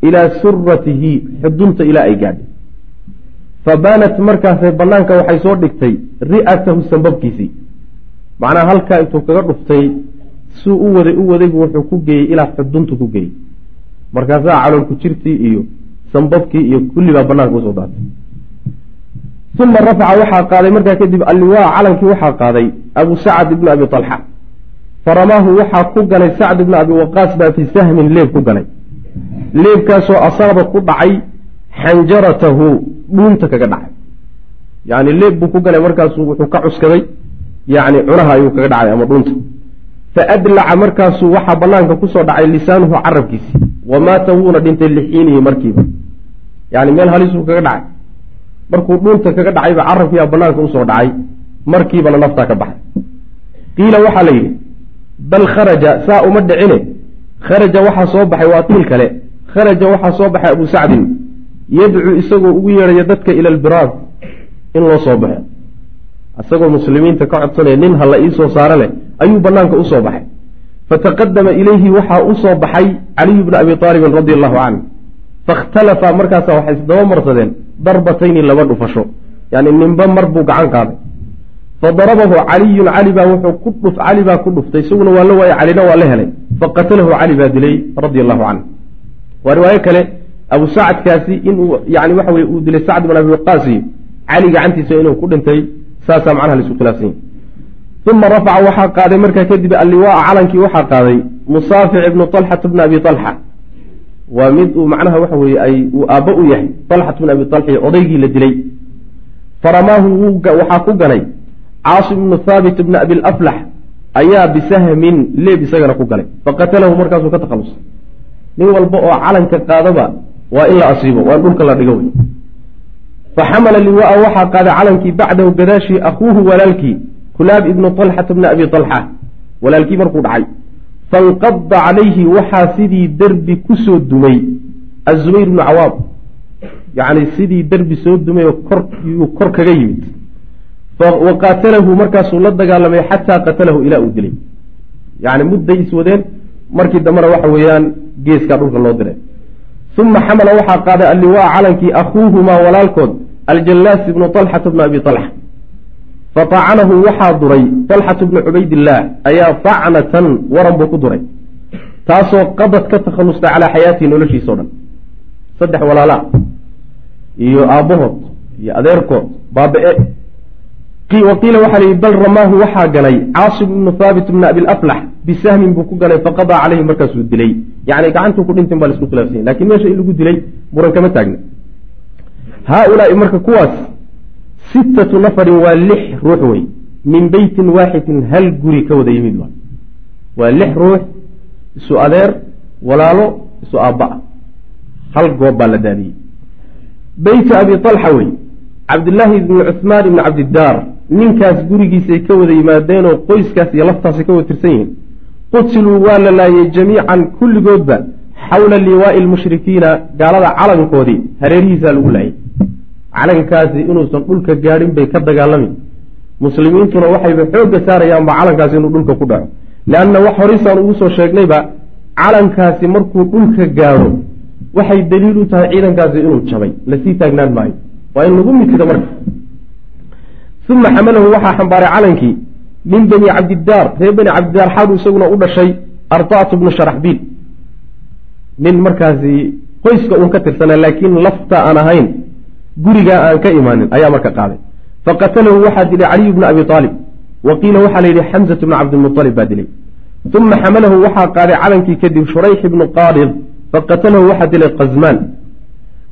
ilaa suratihi xudunta ilaa ay gaadhay fa baanat markaasay banaanka waxay soo dhigtay ri'atahu sambabkiisii macnaha halkaa intuu kaga dhuftay suu u waday u wadaybu wuxuu ku geeyey ilaa xuduntu ku geeyey markaasaa caloolku jirtii iyo sambabkii iyo kulli baa banaanka u soo daatay uma rafaca waxaa qaaday markaa kadib alliwaa calankii waxaa qaaday abu sacad ibnu abi alxa faramaahu waxaa ku ganay sacd ibnu abi waqaas baa fi sahmin leeb ku ganay leebkaasoo asaaba ku dhacay xanjaratahu dhuunta kaga dhacay. Yani leeb buu ku ganay markaasu wuxuu ka cuskaday yani cunaha ayuu kaga dhacay ama dhuunta. Faadlaca markaasuu waxaa banaanka ku soo dhacay lisaanuhu carabkiisi. Wamaata wuuna dhintay lixiinihi markiiba. Yani meel halisuu kaga dhacay. Markuu dhuunta kaga dhacayba carabkiibaa banaanka u soo dhacay. Markiibana naftaa ka baxay. Qiila waxaa la yidhi bal kharaja saa uma dhicine. Kharaja waxaa soo baxay waa qiil kale. Kharaja waxaa soo baxay abu sacdin yadcuu isagoo ugu yeedhaya dadka ila albiraad in loo soo baxo isagoo muslimiinta ka codsanaya nin ha iisoo saaro leh ayuu banaanka u soo baxay. Fataqadama ilayhi waxaa u soo baxay caliyu bni abi aalibin radi allahu canhu fakhtalafa markaasa waxay isdaba marsadeen darbatayni laba dhufasho. Yani ninba mar buu gacan qaaday. Fadarabahu caliyun cali baa wuxuu ku dhuf cali baa ku dhuftay. Isaguna waa la waayay calina waa la helay. Faqatalahu cali baa dilay radia allahu canhu waa riwaayo kale abu sacadkaasi inuu yani waxa weye uu dilay sacd bin abi waqaasi cali gacantiisa inuu ku dhintay saasaa macnaha laisu khilaafsanya uma rafaca waxaa qaaday markaa kadib alliwaaa calankii waxaa qaaday musaafic ibnu talxata bni abi talxa waa mid uu macnaha waxa weye ay uu aabbo u yahay talxat bn abi talxa odaygii la dilay. Faramaahu waxaa ku ganay caasim ibnu thaabit ibna abi laflax ayaa bisahmin leeb isagana ku galay faqatalahu markaasuu ka takhalusay nin walba oo calanka qaadaba waa in la asiibo waa in dhulka la dhigo. Wey faxamala liwaa waxaa qaaday calankii bacdahu gadaashii akuuhu walaalkii kulaab ibnu talxata bna abi talxa walaalkii markuu dhacay. Fanqada calayhi waxaa sidii derbi ku soo dumay. Azubayr ibnu cawaab yacni sidii derbi soo dumay oo kor yuu kor kaga yimid. Wa qaatalahu markaasuu la dagaalamay xataa qatalahu ilaa uu dilay. Yacni mudday iswadeen markii dambena waxa weeyaan geeskaa dhulka loo diray uma xamala waxaa qaaday alliwaa calankii akhuuhumaa walaalkood aljallaas ibnu talxata bna abi talxa faطacanahu waxaa duray talxatu bnu cubaydillaah ayaa facnatan waran buu ku duray taasoo qadad ka takhalustay calaa xayaatihi noloshiisa o dhan saddex walaalaa iyo aabbahood iyo adeerkood baabe-e waqiila waxaa layihi bal ramaahu waxaa ganay caasim ibnu thaabit bna abilaflax bisahmin buu ku ganay faqadaa caleyhi markaasuu dilay. Yacni gacantuu ku dhintin baa la isku khilafsanya laakiin meesha in lagu dilay muran kama taagna. Haaulaai marka kuwaas sittatu nafarin waa lix ruux wey. Min beytin waaxidin hal guri ka wada yimid waa. Lix ruux isu adeer walaalo isu aabba-a hal goob baa la daadiyey beyta abi alxa wey cabdillaahi ibni cuhmaan ibni cabdidaar ninkaas gurigiisay ka wada yimaadeenoo qoyskaas iyo laftaasay ka wada tirsan yihiin. qutiluu waa la laayay jamiican kulligoodba xawla liwaa'i lmushrikiina gaalada calankoodii hareerihiisaa lagu laayay. Calankaasi inuusan dhulka gaadhin bay ka dagaalami muslimiintuna waxayba xoogga saarayaanba calankaasi inuu dhulka ku dhaco. Leanna wax horeysaan ugu soo sheegnayba calankaasi markuu dhulka gaadho waxay daliil u tahay ciidankaasi inuu jabay. Lasii taagnaan maayo waa in lagu mitida marka uma xamalahu waxaa xambaaray calankii min bani cabdidaar reer bani cabdidaar xaadu isaguna u dhashay artaatu bnu sharaxbiil nin markaasi qoyska uun ka tirsanaa laakiin lafta aan ahayn gurigaa aan ka imaanin ayaa marka qaaday faqatalahu waxaa dilay caliyu bnu abi aalib wa qiila waxaa la yidhi xamsatu bnu cabdilmualib baa dilay uma xamalahu waxaa qaaday calankii kadib shurayx ibnu qaarid faqatalahu waxaa dilay qazmaan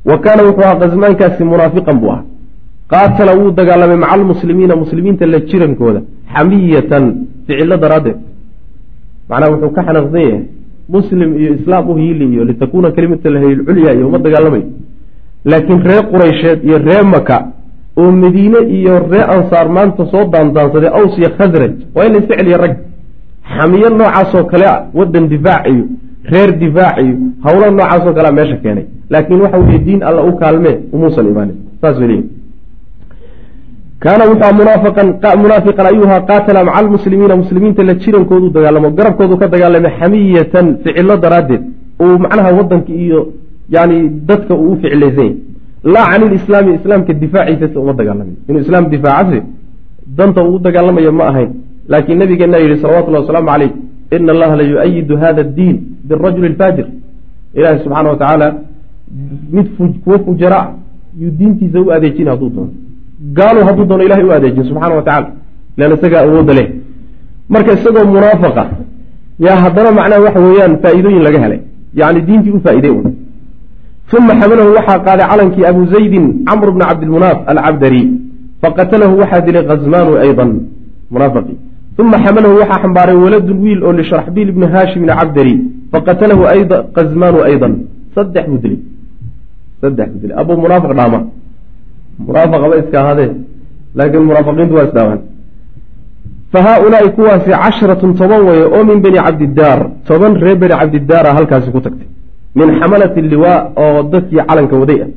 wa kaana wuxuu ahaa qazmaankaasi munaafiqan buu ah qaatala wuu dagaalamay maca almuslimiina muslimiinta la jirankooda xamiyatan ficilo daraaddeed. Macnaha wuxuu ka xanaaqsan yahay muslim iyo islaam u hiili iyo litakuuna kalimata lahi lculya iyo uma dagaalamayo laakiin ree quraysheed iyo ree maka oo madiine iyo ree ansaar maanta soo daandaansaday aws iyo khasraj waa in la iska celiya rag. Xamiyo noocaasoo kale a waddan difaac iyo reer difaac iyo howlo noocaasoo kalea meesha keenay. Laakiin waxa weye diin alla u kaalmee umuusan imaanin saas bay leeyihi kaana wuxua munaafiqan ayuhaa qaatala maca almuslimiina muslimiinta la jirankoodu dagaalamo garabkoodu ka dagaalamay xamiyatan ficilo daraaddeed uu macnaha wadanka iyo yani dadka uu u ficlaysanya laa can ilislaami islaamka difaaciisase uma dagaalamin inuu islaam difaacase danta uu u dagaalamayo ma ahayn laakiin nabigeena yihi salawatullahi wasalaamu caleyh ina allaha la yu-ayidu hada addiin birajuli lfaajir ilaahi subxaana wa tacaala mid kuwo fujara yuu diintiisa u adeejin hadduu doono gaaluu hadduu doono ilahay u adeejin subxaana wa tacala leanna isagaa awoodda leh marka isagoo munaafaqa yaa haddana macnaha waxa weeyaan faa-iidooyin laga helay yacni diintii u faa-idey un uma xamalahu waxaa qaaday calankii abu zaydin camr bna cabdilmunaaf alcabdari faqatalahu waxaa dilay khazmaanu aydan munaafaqi uma xamalahu waxaa xambaaray waladun wiil oo lisharaxbiil ibni haashimin cabdari faqatalahu khazmaanu aydan saddex buu dilay saddex buu dilay abuu munaafiq dhaama munaafaqaba iska ahaadee laakiin munaafiqiintu waa isdhaamaan fa haaulaai kuwaasi casharatun toban weeye oo min bani cabdidaar toban reer bani cabdidaara halkaasi ku tagtay. Min xamalati liwaa oo dadkii calanka waday ah.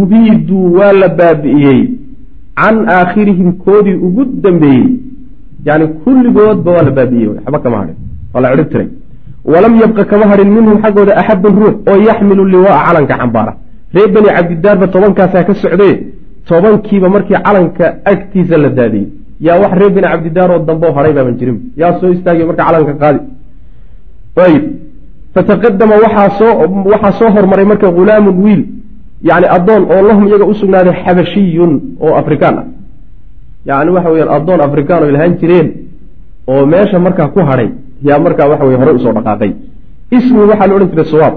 Ubiiduu waa la baabi'iyey. Can aakhirihim koodii ugu dambeeyey. Yani kulligoodba waa la baabi'iyey. Waxba kama hadhin waa la cirib tiray. Walam yabqa kama hadhin minhum xaggooda axadun ruux oo yaxmilu liwaaa calanka xambaara. Reer bani cabdidaarba tobankaasaa ka socdee tobankiiba markii calanka agtiisa la daadiyey. Yaa wax reer bani cabdidaar oo dambe o hadhay baaban jirin. Yaa soo istaagay marka calanka qaadi. Ayib. Fataqadama waxaa soo waxaa soo hormaray marka hulaamun wiil yani addoon oo lahum iyaga u sugnaaday xabashiyun oo afrikaan ah. Yani waxa weyaan addoon afrikaan oo lahaan jireen oo meesha markaa ku hadhay yaa markaa waxa weye horey u soo dhaqaaqay. Ismii waxaa la odhan jiray sawaab.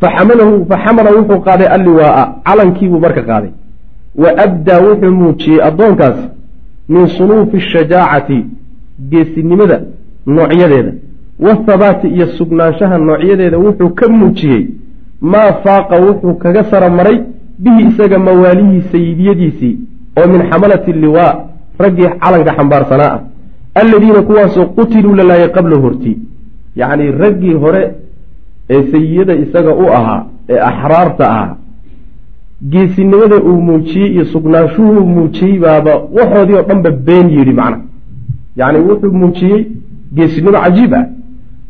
Faxamalahu faxamala wuxuu qaaday alliwaaa. Calankiibuu marka qaaday wa abdaa wuxuu muujiyey addoonkaasi min sunuufi ashajaacati geesinimada noocyadeeda wathabaati iyo sugnaanshaha noocyadeeda wuxuu ka muujiyey maa faaqa wuxuu kaga sara maray bihi isaga mawaalihii sayidiyadiisii oo min xamalati liwaa raggii calanka xambaarsanaa ah alladiina kuwaasoo qutiluu la laayay qabla hortii yacni raggii hore ee sayiyada isaga u ahaa ee axraarta ahaa geesinimada uu muujiyey iyo sugnaanshuhuu muujiyey baaba waxoodii oo dhanba been yidhi macna. Yacni wuxuu muujiyey geesinimo cajiib ah.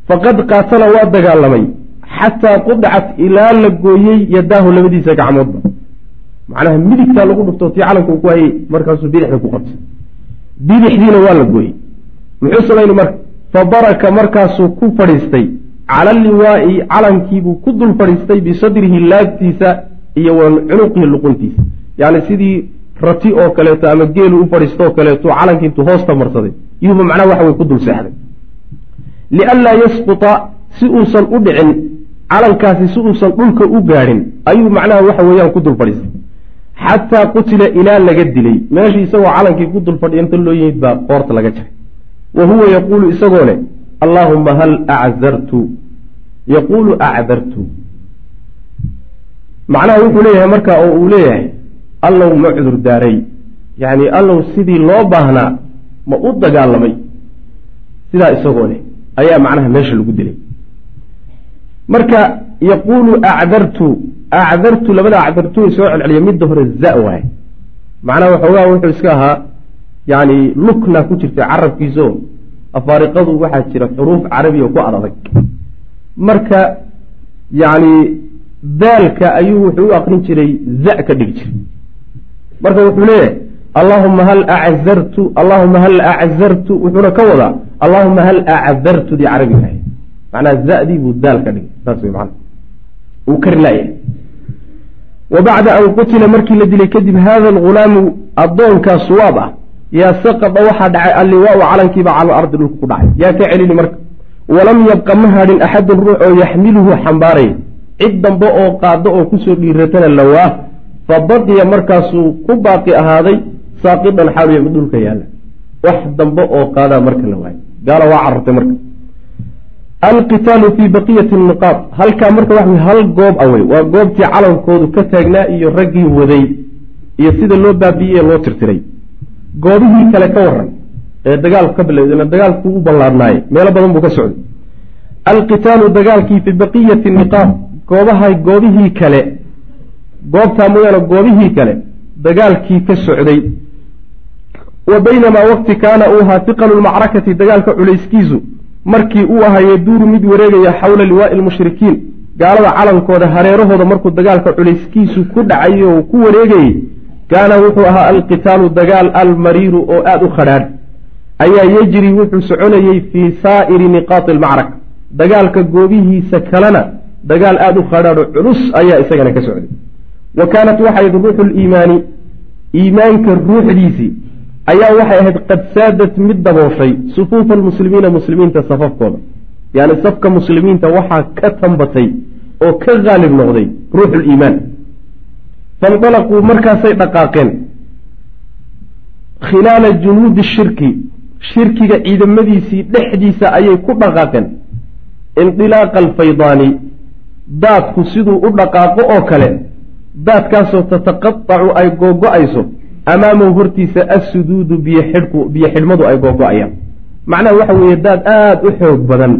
Faqad qaatala waa dagaalamay xataa qudacat ilaa la gooyey yadaahu labadiisa gacmoodba macnaha midigtaa lagu dhufto tii calanka uu ku hayay markaasuu bidixda ku qabtay. Bidixdiina waa la gooyey. Muxuu samayni marka? Fa baraka markaasuu ku fadhiistay. Cala liwaa'i calankiibuu ku dul fadhiistay bisadrihi laabtiisa iyo wa cunuqihi luquntiisa. Yacni sidii rati oo kaleeto ama geelu u fadhiisto oo kaleeto calankii intuu hoosta marsaday iyuuba macnaha waxa wey ku dul seexday lianlaa yasquta si uusan u dhicin calankaasi si uusan dhulka u gaadhin ayuu macnaha waxa weeyaan ku dul fadhiistay. Xataa qutila ilaa laga dilay meeshii isagoo calankii ku dul fadhiya inta loo yimid baa qoorta laga jaray wa huwa yaquulu isagoo leh allaahuma hal aczartu yaquulu acdartu macnaha wuxuu leeyahay marka oo uu leeyahay allow ma cudur daaray. Yacni allow sidii loo baahnaa ma u dagaalamay. Sidaa isagoo leh ayaa macnaha meesha lagu dilay. Marka yaquulu acdartu acdartu labada acdartu soo celceliya midda hore za waay macnaha waxoogaa wuxuu iska ahaa yani lukna ku jirtay carabkiisao afaariqadu waxaa jira xuruuf carabiya ku adadag marka yani daalka ayuu wuxuu u aqrin jiray za ka dhigi jiray. Marka wuxuu leeyahay allahuma hal aczartu allahuma hal aczartu wuxuuna ka wadaa allahuma hal acdartu dii carabiga ahay macnaha zadii buu daal ka dhigay saas wey mana uu kari wa bacda an qutila markii la dilay kadib hada algulaamu addoonkaa suwaab ah yaa saqada waxaa dhacay alliwaau calankiiba cala ardi dhulka ku dhacay. Yaa ka celini marka walam yabqa ma hadhin axadun ruux oo yaxmiluhu xambaaraya cid dambe oo qaado oo ku soo dhiiratana lawaa fa baqiya markaasuu ku baaqi ahaaday saaqidan mid dhulka yaalla. Wax dambe oo qaadaa marka la waayo gaala waa carartay marka. Alqitaalu fii baqiyati niqaab halkaa marka waxa hal goob awey waa goobtii calankoodu ka taagnaa iyo raggii waday iyo sida loo baabi'iyey loo tirtiray. Goobihii kale ka waran ee dagaalku ka bilowda dagaalku u ballaarnaaye meelo badan buu ka socday. Alqitaalu dagaalkii fii baqiyati niqaab goobaha goobihii kale goobtaa mooyaane goobihii kale dagaalkii ka socday. Wa baynamaa waqti kaana uu ahaa hiqalu lmacrakati dagaalka culayskiisu markii uu ahaa yaduuru mid wareegaya xawla liwaai lmushrikiin. Gaalada calankooda hareerahooda markuu dagaalka culayskiisu ku dhacay oo ku wareegayey kaana wuxuu ahaa alqitaalu dagaal almariiru oo aada u khadhaadh ayaa yejri wuxuu soconayey fii saa'iri niqaati almacraka dagaalka goobihiisa kalena dagaal aada u khadhaadho culus ayaa isagana ka socday. Wa kaanat waxayd ruuxu liimaani iimaanka ruuxdiisii ayaa waxay ahayd qad saadat mid dabooshay sufuufa almuslimiina muslimiinta safafkooda. Yacni safka muslimiinta waxaa ka tambatay oo ka qaalib noqday ruuxu liimaan faindalaquu markaasay dhaqaaqeen. Khilaala junuudi shirki shirkiga ciidamadiisii dhexdiisa ayay ku dhaqaaqeen. Indilaaqa alfaydaani daadku siduu u dhaqaaqo oo kale daadkaasoo tataqatacu ay googo-ayso amaamahu hortiisa assuduudu biyo xidhku biyo xidhmadu ay googo-ayaan macnaha waxa weeye daad aada u xoog badan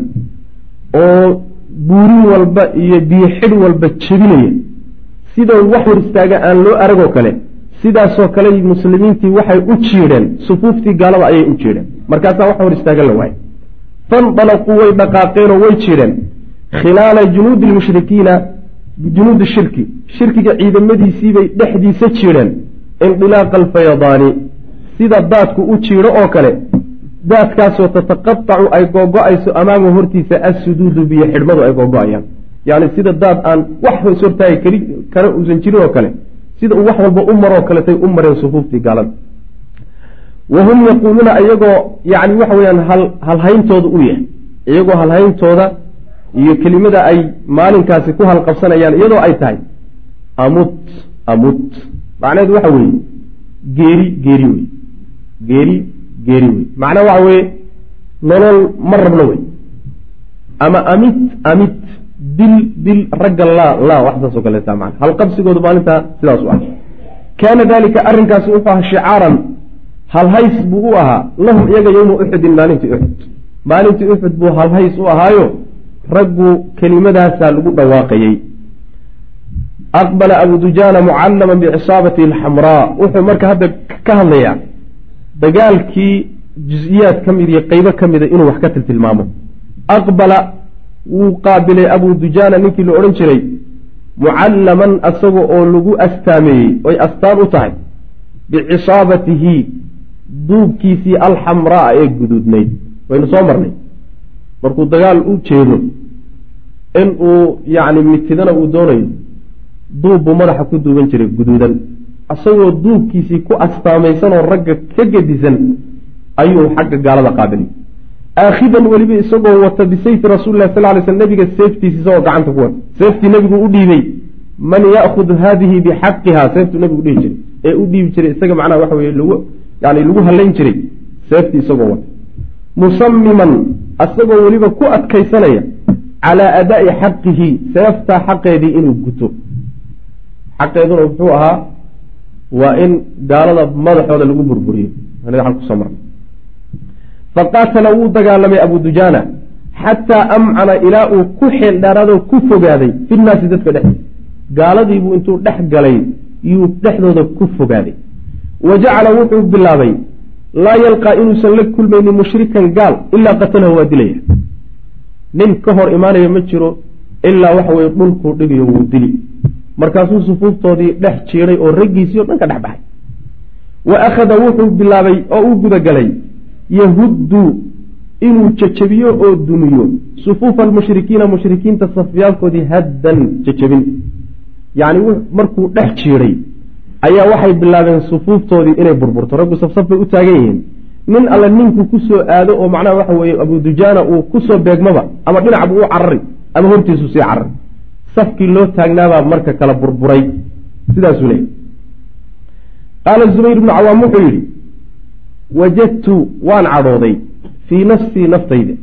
oo buurin walba iyo biyo xidh walba jebinaya. Sidoo wax hor istaaga aan loo aragoo kale sidaasoo kale muslimiintii waxay u jiidheen sufuuftii gaalada ayay u jiidheen markaasaa wax hor istaagan la waayay fandalaquu way dhaqaaqeenoo way jiidheen khilaala junuudi lmushrikiina junuudi shirki shirkiga ciidamadiisiibay dhexdiisa jiidheen indilaaqa alfayadaani. Sida daadku u jiidho oo kale daadkaasoo tataqatacu ay googo-ayso amaama hortiisa assuduudu biyo xidhmadu ay googo-ayaan yacni sida daad aan wax is hortaagi kari kara uusan jirin oo kale sida uu wax walba u maroo kaletay u mareen sufuuftii gaalada wa hum yaquuluuna iyagoo yacni waxa weeyaan hal halhayntooda u yahay iyagoo halhayntooda iyo kelimada ay maalinkaasi ku halqabsanayaan iyadoo ay tahay amut amut. Macnaheedu waxa weeye geeri geeri wey geeri geeri wey macnaha waxa weeye nolol ma rabno wey ama amit amit. Dil dil ragga laa laa wax saas oo kaleeta mana halqabsigoodu maalintaa sidaas u ah. Kaana dalika arrinkaasi wuxuu ahaa shicaaran. Halhays buu u ahaa. Lahum iyaga yowma uxudin maalintii uxud maalintii uxud buu halhays u ahaayo raggu kelimadaasaa lagu dhawaaqayey aqbala abu dujaana mucallaman bicisaabati alxamraa wuxuu marka hadda ka hadlayaa dagaalkii jus-iyaad ka mid iyo qeybo ka mida inuu wax ka tiltilmaamo. Aqbala wuu qaabilay abu dujaana ninkii la odhan jiray mucallaman asaga oo lagu astaameeyey oy astaan u tahay bicisaabatihi duubkiisii alxamraa ee guduudnayd waynu soo marnay markuu dagaal u jeedo in uu yacni mitidana uu doonayo duub buu madaxa ku duuban jiray guduudan. Isagoo duubkiisii ku astaamaysanoo ragga ka gedisan ayuu xagga gaalada qaabilay aakhidan weliba isagoo wata bisayfi rasuulilah sal lay sl nabiga seeftiisi isagoo gacanta ku wata. Seeftii nebigu u dhiibay man ya'khud haadihi bixaqiha seeftuu nebigu dhihi jiray. Ee u dhiibi jiray isaga macnaha waxa weye lagu yani lagu hallayn jiray seeftii isagoo wata musamiman isagoo weliba ku adkaysanaya calaa adaa'i xaqihi seeftaa xaqeedii inuu guto. Xaqeeduna muxuu ahaa waa in gaalada madaxooda lagu burburiyo. Kusoo marnay. Faqaatala wuu dagaalamay abu dujaana xataa amcana ilaa uu ku xeel dheeraadoo ku fogaaday finnaasi dadka dhexdiisa gaaladiibuu intuu dhex galay yuu dhexdooda ku fogaaday. Wa jacala wuxuu bilaabay laa yalqaa inuusan la kulmaynin mushrikan gaal ilaa qatalahu waa dilaya. Nin ka hor imaanaya ma jiro ilaa waxa weye dhulkuu dhigayo wuu dili. Markaasuu sufuuftoodii dhex jiiday oo raggiisii o dhan ka dhex baxay. Wa akhada wuxuu bilaabay oo uu gudagalay yahuddu inuu jajabiyo oo dumiyo. Sufuufa almushrikiina mushrikiinta safyaalkoodii haddan jajabin yacni markuu dhex jiiday ayaa waxay bilaabeen sufuuftoodii inay burburto. Raggu safsaf bay u taagan yihiin. Nin alle ninku ku soo aado oo macnaha waxa weeye abu dujaana uu ku soo beegmaba ama dhinac buu u carari ama hortiisu sii carari. Safkii loo taagnaabaa marka kala burburay. Sidaasuu leeyay qaala zubayr ibnu cawaam wuxuu yidhi wajadtu waan cadhooday fii nafsii naftayda.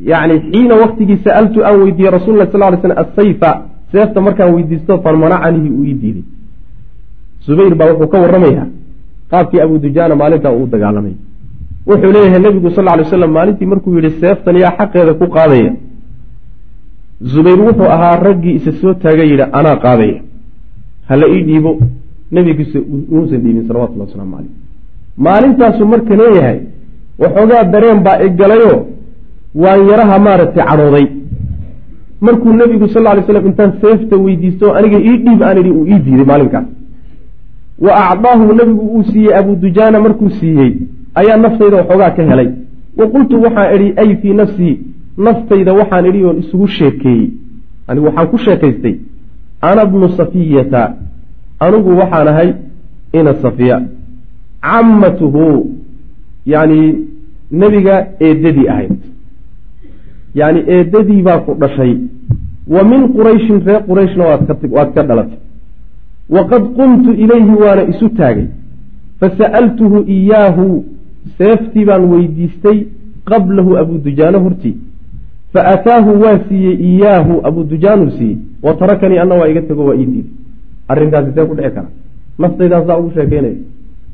Yacni xiina waktigii sa'altu aan weydiiyey rasul lah sal ly slm asayfa seefta markaan weydiisto famanacanihi uu ii diiday zubayr baa wuxuu ka warramayaa qaabkii abu dujaana maalintaa uu dagaalamay. Wuxuu leeyahay nebigu sal ly slam maalintii markuu yidhi seeftan yaa xaqeeda ku qaadaya. Zubayr wuxuu ahaa raggii isa soo taagay yidhi anaa qaadaya. Hala ii dhiibo nebigiisa uusan dhiibin salawatullah wasalaamu caleyh maalintaasuu marka leeyahay waxoogaa dareen baa igalayoo waan yaraha maaragtay cadhooday. Markuu nebigu sal lay slam intaan seefta weydiisto aniga ii dhiib aan idhi uu ii diiday maalinkaas wa acdaahu nebigu uu siiyey abu dujaana markuu siiyey ayaa naftayda waxoogaa ka helay. Wa qultu waxaan idhi ay fii nafsii naftayda waxaan idhi oon isugu sheekeeyey. Anigu waxaan ku sheekaystay ana bnu safiyata anigu waxaan ahay ina safiya. Cammatuhu yacni nebiga eedadii ahayd. Yacni eedadii baa ku dhashay. Wa min qurayshin reer qurayshna waad ka dhalatay waqad qumtu ilayhi waana isu taagay fasa'altuhu iyaahu seeftii baan weydiistay qablahu abu dujaano hortii fa ataahu waa siiyey iyaahu abu dujaanuu siiyey wa tarakanii anna waa iga tego waa ii diiday arrinkaasi see ku dhici kara naftaydaasa ugu sheekeynaya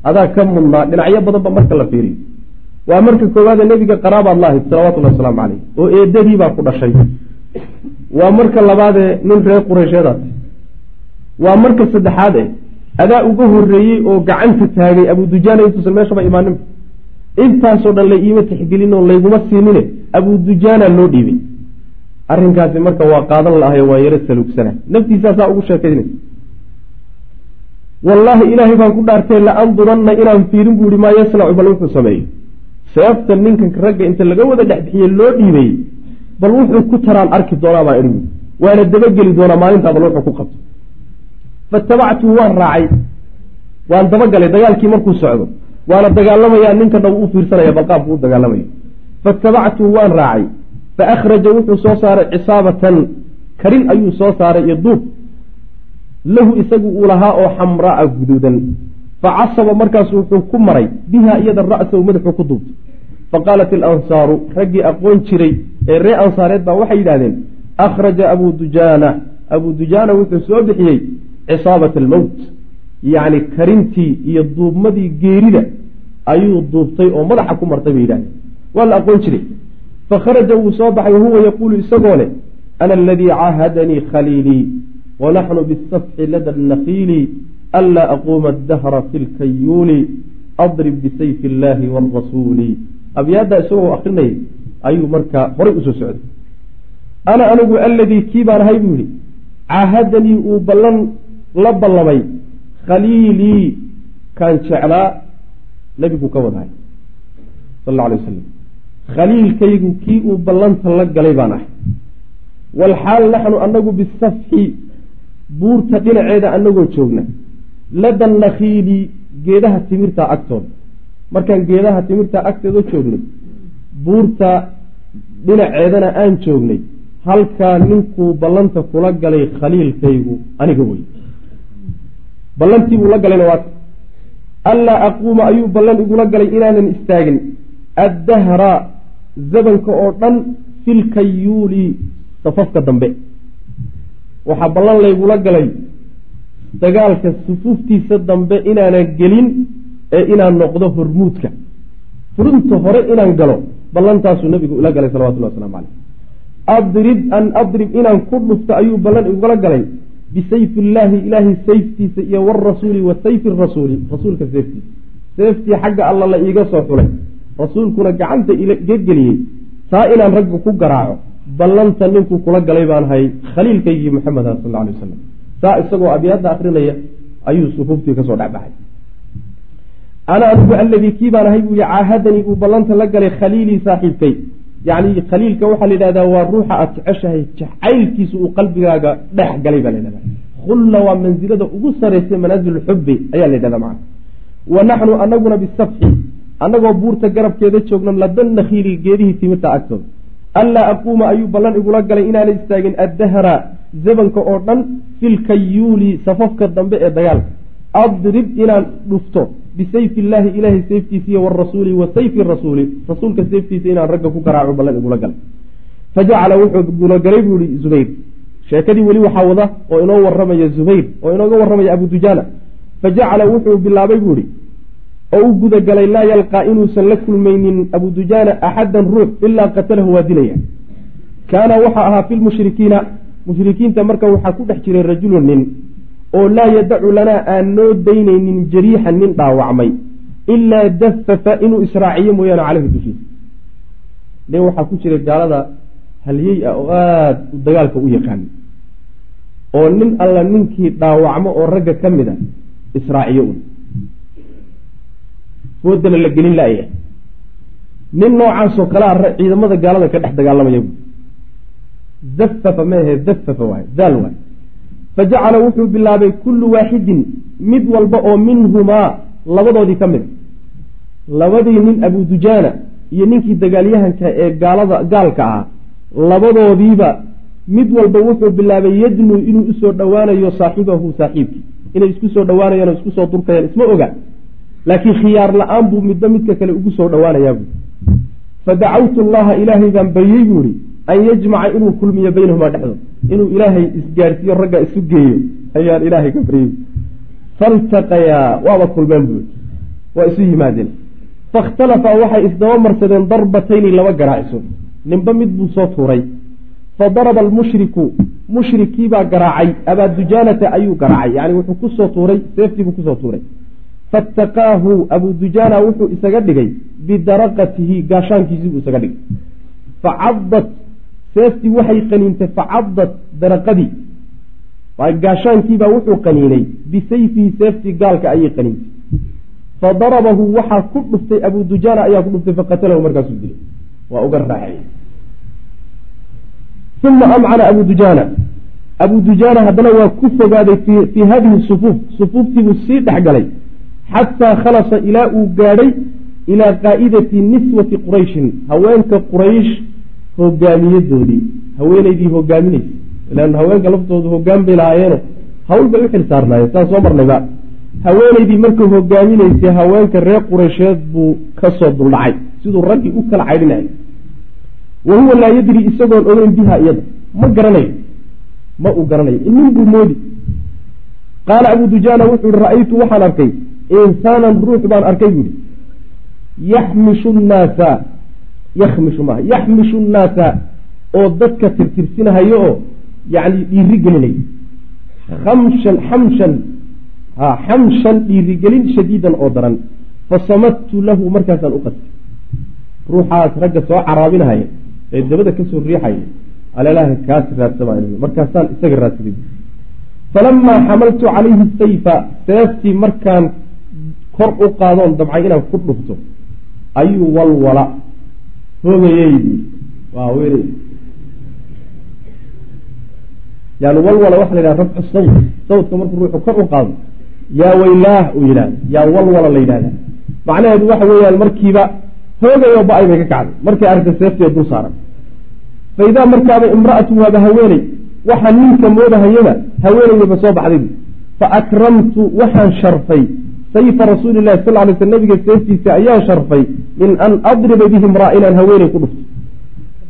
adaa ka mudnaa dhinacyo badanba marka la fiiriyo waa marka koowaade nebiga qaraabaad la ahayd salawatullahi wasalaamu caleyh oo eedadii baa ku dhashay waa marka labaadee nin reer qureysheedaas waa marka saddexaad e adaa uga horeeyey oo gacanta taagay abu dujaana intuusan meeshaba imaaninba intaasoo dhan la iima tixgelin oo layguma siinine abu dujaana loo dhiibay. Arrinkaasi marka waa qaadan lahayo waa yaro saluugsana naftiisaasaa ugu sheekaynaysa wallaahi ilaahay baan ku dhaartay la-anduranna inaan fiirin buu yihi maa yasnacu bal wuxuu sameeyo seefta ninkan ragga inta laga wada dhexbixiye loo dhiibay bal wuxuu ku taraan arki doonaa baa idhi. Waana dabageli doonaa maalintaa bal wuxuu ku qabto fatabactuu waan raacay waan dabagalay dagaalkii markuu socdo waana dagaalamayaa ninka dhow u fiirsanaya balqaabku u dagaalamaya fatabactuu waan raacay fa akhraja wuxuu soo saaray cisaabatan karin ayuu soo saaray iyo duub lahu isagu uu lahaa oo xamraaa guduudan facasaba markaasu wuxuu ku maray biha iyada ra'sahu madaxuu ku duubtay faqaalat ilansaaru raggii aqoon jiray ee ree ansaareed baa waxay yidhahdeen akhraja abuu dujaana abuu dujaana wuxuu soo bixiyey cisaabat almowt yacni karintii iyo duubmadii geerida ayuu duubtay oo madaxa ku martay bay yidhahdeen waa la aqoon jiray fakharaja wuu soo baxay wahuwa yaquulu isagoo leh ana aladii caahadanii khaliilii wanaxnu bisafxi lada nakiili anlaa aquuma adahra fi lkayuuli adrib bisayfi illaahi waarasuuli abyaaddaa isagoo akrinayay ayuu markaa horay u soo socday ana anigu aladii kii baan ahay buu yihi caahadanii uu ballan la ballamay khaliilii kaan jeclaa nebiguu ka wadahay sal alla alay wasalam khaliilkaygu kii uu ballanta la galay baan ahay. Walxaal naxnu anagu bisafxi buurta dhinaceeda anagoo joogna. Lada nakhiili geedaha timirta agtooda markaan geedaha timirta agteeda joognay buurta dhinaceedana aan joognay halkaa ninkuu ballanta kula galay khaliilkaygu aniga wey ballantiibuu la galayna waa anlaa aquuma ayuu ballan igula galay inaanan istaagin. Addahra zabanka oo dhan filkayuuli safafka dambe. Waxaa ballan laygula galay dagaalka sufuuftiisa dambe inaanan gelin ee inaan noqdo hormuudka. Furinta hore inaan galo ballantaasuu nabigu ila galay salawatullah waslamu caleyh adrib an adrib inaan ku dhufto ayuu ballan igula galay bisayfi illaahi ilaahay sayftiisa iyo warasuuli wa sayfi rasuuli rasuulka seeftiisa seeftii xagga alla la iiga soo xulay. Rasuulkuna gacanta iga geliyey taa inaan ragga ku garaaco ballanta ninkuu kula galay baan hay khaliilkaygii maxamed ah sal alay wasalam saa isagoo abyaadda akrinaya ayuu sufuuftii ka soo dhexbaxay ana anigu alladii kii baan ahay buu yihi caahadanii uu ballanta la galay khaliilii saaxiibkay yacni khaliilka waxaa la yidhahdaa waa ruuxa aada jeceshahay jacaylkiisa uu qalbigaaga dhex galay baa la khulla waa mansilada ugu saraysa manaasil xubbi ayaa la yidhahda macana wa naxnu anaguna bisafxi annagoo buurta garabkeeda joogna ladan nakhiili geedihii timirta agtooda. Anlaa aquuma ayuu ballan igula galay inaanay istaagin addahra zabanka oo dhan filkayuuli safafka dambe ee dagaalka. Adrib inaan dhufto bisayfi illaahi ilaahay sayftiisa iyo warasuuli wa sayfi rasuuli rasuulka sayftiisa inaan ragga ku garaaco ballan igula galay fajacala wuxuu gulogalay buu ihi zubayr sheekadii weli waxaa wada oo inoo waramaya zubayr oo inooga warramaya abu dujaana fajacala wuxuu bilaabay buu ihi oo u gudagalay laa yalqaa inuusan la kulmaynin abu dujaana axadan ruux ilaa qatalahu waa dilaya kaana waxaa ahaa fi lmushrikiina mushrikiinta marka waxaa ku dhex jiray rajulun nin oo laa yadacu lanaa aan noo daynaynin jariixan nin dhaawacmay ilaa dafafa inuu israaciyo mooyaane caleyhi dushiisa nin waxaa ku jira gaalada halyey ah oo aada dagaalka u yaqaana oo nin alla ninkii dhaawacmo oo ragga ka mid a israaciyo un. Foodana la gelin la-ya nin noocaasoo kalea ciidamada gaalada ka dhex dagaalamaya bu dafafa maahe dafafa waay daal waay fajacala wuxuu bilaabay kullu waaxidin mid walba oo minhumaa labadoodii ka mid labadii nin abu dujaana iyo ninkii dagaalyahanka ee gaalada gaalka ahaa labadoodiiba mid walba wuxuu bilaabay yadnuu inuu u soo dhowaanayo saaxibahu saaxiibkii inay isku soo dhowaanayaan oo isku soo durkayaan isma oga laakiin khiyaar la'aan buu midba midka kale ugu soo dhowaanayaa buui fadacawtu allaha ilaahay baan baryey buu ihi an yajmaca inuu kulmiyo baynahumaa dhexdood inuu ilaahay isgaarsiiyo ragga isu geeyo ayaan ilaahay ka baryey faltaqayaa waaba kulmeen buui waa isu yimaadeen fakhtalafaa waxay isdaba marsadeen darbatayni laba garaaciso ninba mid buu soo tuuray fadaraba almushriku mushrikiibaa garaacay abaadujaanata ayuu garaacay yani wuxuu ku soo tuuray seeftiibuu ku soo tuuray faataqaahu abu dujaana wuxuu isaga dhigay bidaraqatihi gaashaankiisii buu isaga dhigay facadad seeftii waxay qaniintay facadad daraqadii. Gaashaankiibaa wuxuu qaniinay. Bisayfihi seeftii gaalka ayay qaniintay. Fadarabahu waxaa ku dhuftay abu dujaana ayaa ku dhuftay faqatalahu markaasuu dilay. Waa uga raaxay uma amcana abu dujaana. Abu dujaana haddana waa ku fogaaday fii hadihi sufuuf sufuuftiibuu sii dhex galay. Xataa khalasa ilaa uu gaadhay ilaa qaa'idati niswati qurayshin haweenka quraysh hogaamiyadoodii haweenaydii hogaaminaysa ilan haweenka laftoodu hogaan bay lahaayeeno hawl bay u xil saarnaayeen saan soo marnayba haweenaydii markuu hogaaminaysay haweenka reer qureysheed buu ka soo duldhacay siduu raggii u kala caydhinayay. Wa huwa laa yadri isagoon ogeyn biha iyada ma garanayo ma uu garanayo inin buu moodi. Qaala abu dujaana wuxuu yihi ra'aytu waxaan arkay insaanan ruux baan arkay buuhi yaxmishu nnaasa yakhmishu maaha. Yaxmishu nnaasa oo dadka tirtirsinahayo oo yacni dhiiri gelinayo kamshan xamshan ha xamshan dhiirigelin shadiidan oo daran. Fasamadtu lahu markaasaan u qastay ruuxaas ragga soo caraabinahaya ee dabada ka soo riixaya alelaha kaas raadsama markaasaan isaga raadsaday. Falamaa xamaltu calayhi sayfa seeftii markaan kor u qaadoon dabcay inaan ku dhufto ayuu walwala hoogayey waa weli yani walwala waxa la yidhaha rafcu sawt. Sawtka markuu ruuxu kor u qaado yaa weylaah uu yidhahda yaa walwala la yidhahda macnaheedu waxa weeyaan markiiba hoogayo ba'ay bay ka kacday. Markay aragtay seefteed dul saaran fa idaa markaaba imra'atu waaba haweeney. Waxaa ninka moodahayaba haweeneydaba soo baxday. Fa akramtu waxaan sharfay sayfa rasuuli lahi sal lay sl nabiga seeftiisa ayaan sharfay min an adriba bihi imraa inaan haweeney ku dhufto.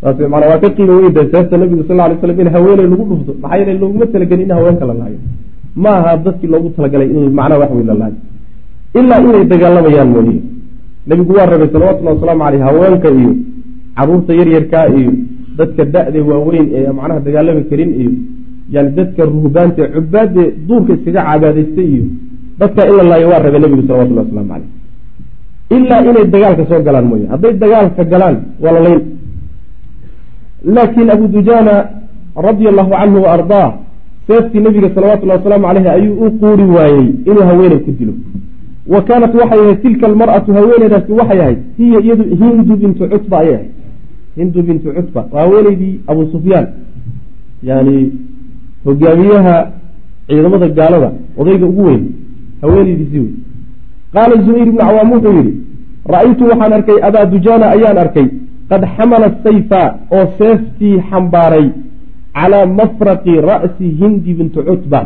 Saas maanaa waa ka qiimo weynta seefta nabigu sal lay slam in haweeney lagu dhufto maxaa yeele looguma talagelin in haweenka la laayo. Ma aha dadkii loogu talagalay in macnaa wax wey la laayo ilaa inay dagaalamayaan mooye. Nabigu waa rabay salawatullahi wasalaamu caleyh haweenka iyo carruurta yaryarkaa iyo dadka da-de waaweyn ee macnaha dagaalami karin iyo yani dadka ruhbaanta cubaade duurka iskaga cabaadaystay iyo dadka in la waa rabay nabigu salawatullahi waslamu caleyh ilaa inay dagaalka soo galaan mooye. Hadday dagaalka galaan waa la laakiin abu dujaana radia allahu canhu wa ardaa seeftii nabiga salawatullahi wasalaamu caleyhi ayuu u quuri waayey inuu haweeney ku dilo. Wa kaanat waxay ahayd tilka almar'atu haweeneydaasi waxay ahayd hiya iyadu hindu bintu cutba ayay ahayd. Hindu bintu cutba waa haweeneydii abu sufyaan. Yani hogaamiyaha ciidamada gaalada odayga ugu weyn haweeneydiisii wey. Qaala zubayr ibnu cawaam wuxuu yihi ra'aytu waxaan arkay abaa dujaana ayaan arkay qad xamala sayfa oo seeftii xambaaray calaa mafraqi ra'si hindi bintu cutba.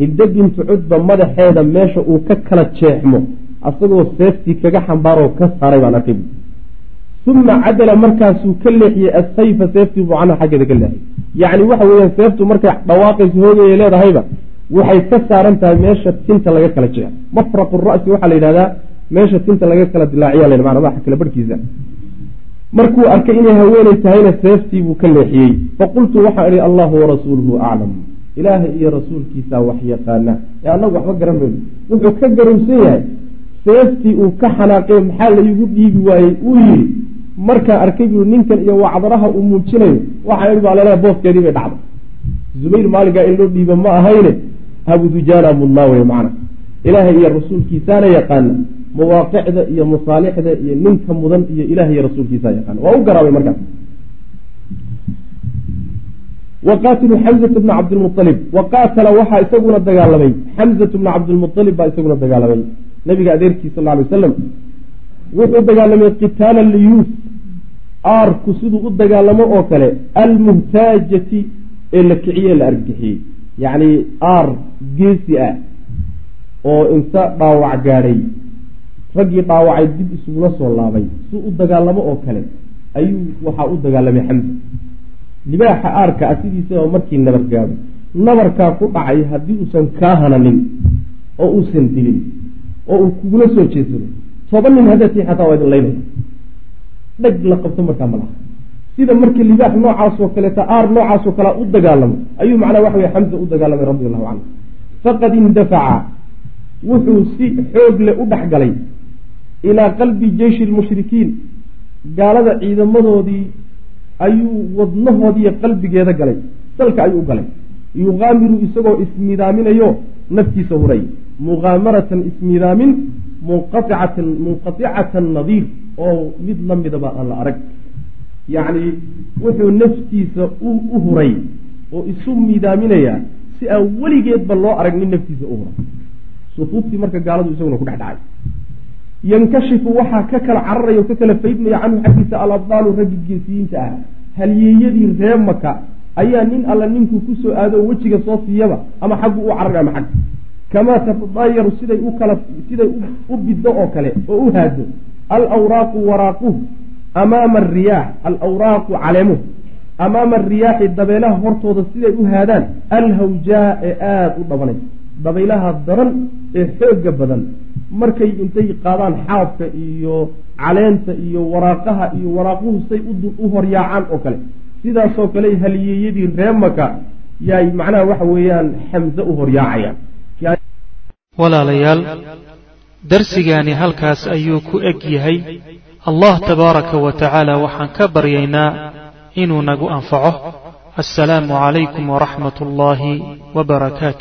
Hinde bintu cutba madaxeeda meesha uu ka kala jeexmo asagoo seeftii kaga xambaaroo ka saaray baan arkay. Uma cadala markaasuu ka leexiyey asayfa seeftii buu canha xaggeeda ka leexiyay yacni waxa weeyaan seeftu markay dhawaaqaysa hoogaya leedahayba waxay ka saaran tahay meesha tinta laga kala jeexo mafraqu ra'si waxaa la yidhahdaa meesha tinta laga kala dilaaciya madaxa kala barhkiisa markuu arkay inay haweeney tahayna seeftii buu ka leexiyey. Faqultu waxaan idhi allahu warasuuluhu aclam ilaahay iyo rasuulkiisaa wax yaqaana ee annagu waxba garan mayno wuxuu ka garowsan yahay seeftii uu ka xanaaqee maxaa laigu dhiibi waayey? Uu yidhi markaan arkay buu ninkan iyo wacdaraha uu muujinayo. Waxaan idhi baa laleeya booskeedii bay dhacday. Zubayr maalinkaa in loo dhiiba ma ahayne abu dujaana mudnaa wey macna. Ilaahay iyo rasuulkiisaana yaqaana mawaaqicda iyo masaalixda iyo ninka mudan iyo ilaah iyo rasuulkiisaa yaqaana. Waa u garaabay markaas. Waqaatilu xamzata bna cabdilmualib waqaatala waxaa isaguna dagaalamay. Xamzatu bna cabdilmualib baa isaguna dagaalamay. Nabiga adeerkii sal alay wasalam wuxuu dagaalamay qitaala liyuus aarku siduu u dagaalamo oo kale almuhtaajati ee la kiciyey la argixiyey yacni aar geesi ah oo inta dhaawac gaadhay raggii dhaawacay dib isugula soo laabay si u dagaalamo oo kale ayuu waxaa u dagaalamay xamza libaaxa aarka ah sidiisaba markii nabar gaado nabarkaa ku dhacay haddii uusan kaa hananin oo uusan dilin oo uu kugula soo jeedsado toban nin haddatii xataa waa idin laynaya. Dheg la qabto markaa ma laha sida markii libaax noocaasoo kaleeta aar noocaasoo kalea u dagaalamo. Ayuu macnaa waxa weye xamza u dagaalamay radi allahu canhu faqad indafaca. Wuxuu si xoog le u dhex galay ilaa qalbi jeyshi lmushrikiin gaalada ciidamadoodii ayuu wadnahoodiiyo qalbigeeda galay. Salka ayuu u galay. Yuqaamiru isagoo ismidaaminayo naftiisa huray. Muqaamaratan ismidaamin munqaicatan munqaicatan nadiir. Oo mid la midaba aan la arag yacni wuxuu naftiisa u huray oo isu midaaminayaa si aan weligeedba loo arag nin naftiisa u huray. Sufuuftii marka gaaladu isaguna ku dhex dhacay yankashifu waxaa ka kala cararaya o ka kala faydmaya canhu xaggiisa alabdaalu raggi geesiyiinta ah. Halyeeyadii ree maka ayaa nin alla ninkuu ku soo aado wejiga soo siiyaba ama xaggu u carari ama xagga kamaa tatadaayaru siday u kala siday u biddo oo kale oo u haado. Alawraaqu waraaquhu amaama alriyaax alawraaqu caleemuhu amaama alriyaaxi dabeelaha hortooda siday u haadaan alhawjaa ee aada u dhabanay dabaylaha daran ee xooga badan markay intay qaadaan xaabka iyo caleenta iyo waraaqaha iyo waraaquhu say u horyaacaan oo kale sidaasoo kale haliyeeyadii reemaka yaay macnaha waxa weeyaan xamse u horyaacayaan walaalayaal darsigaani halkaas ayuu ku eg yahay allah tabaaraka wa tacaala waxaan ka baryaynaa inuu nagu anfaco. Assalaamu calaykum waraxmat ullaahi wbarakaatu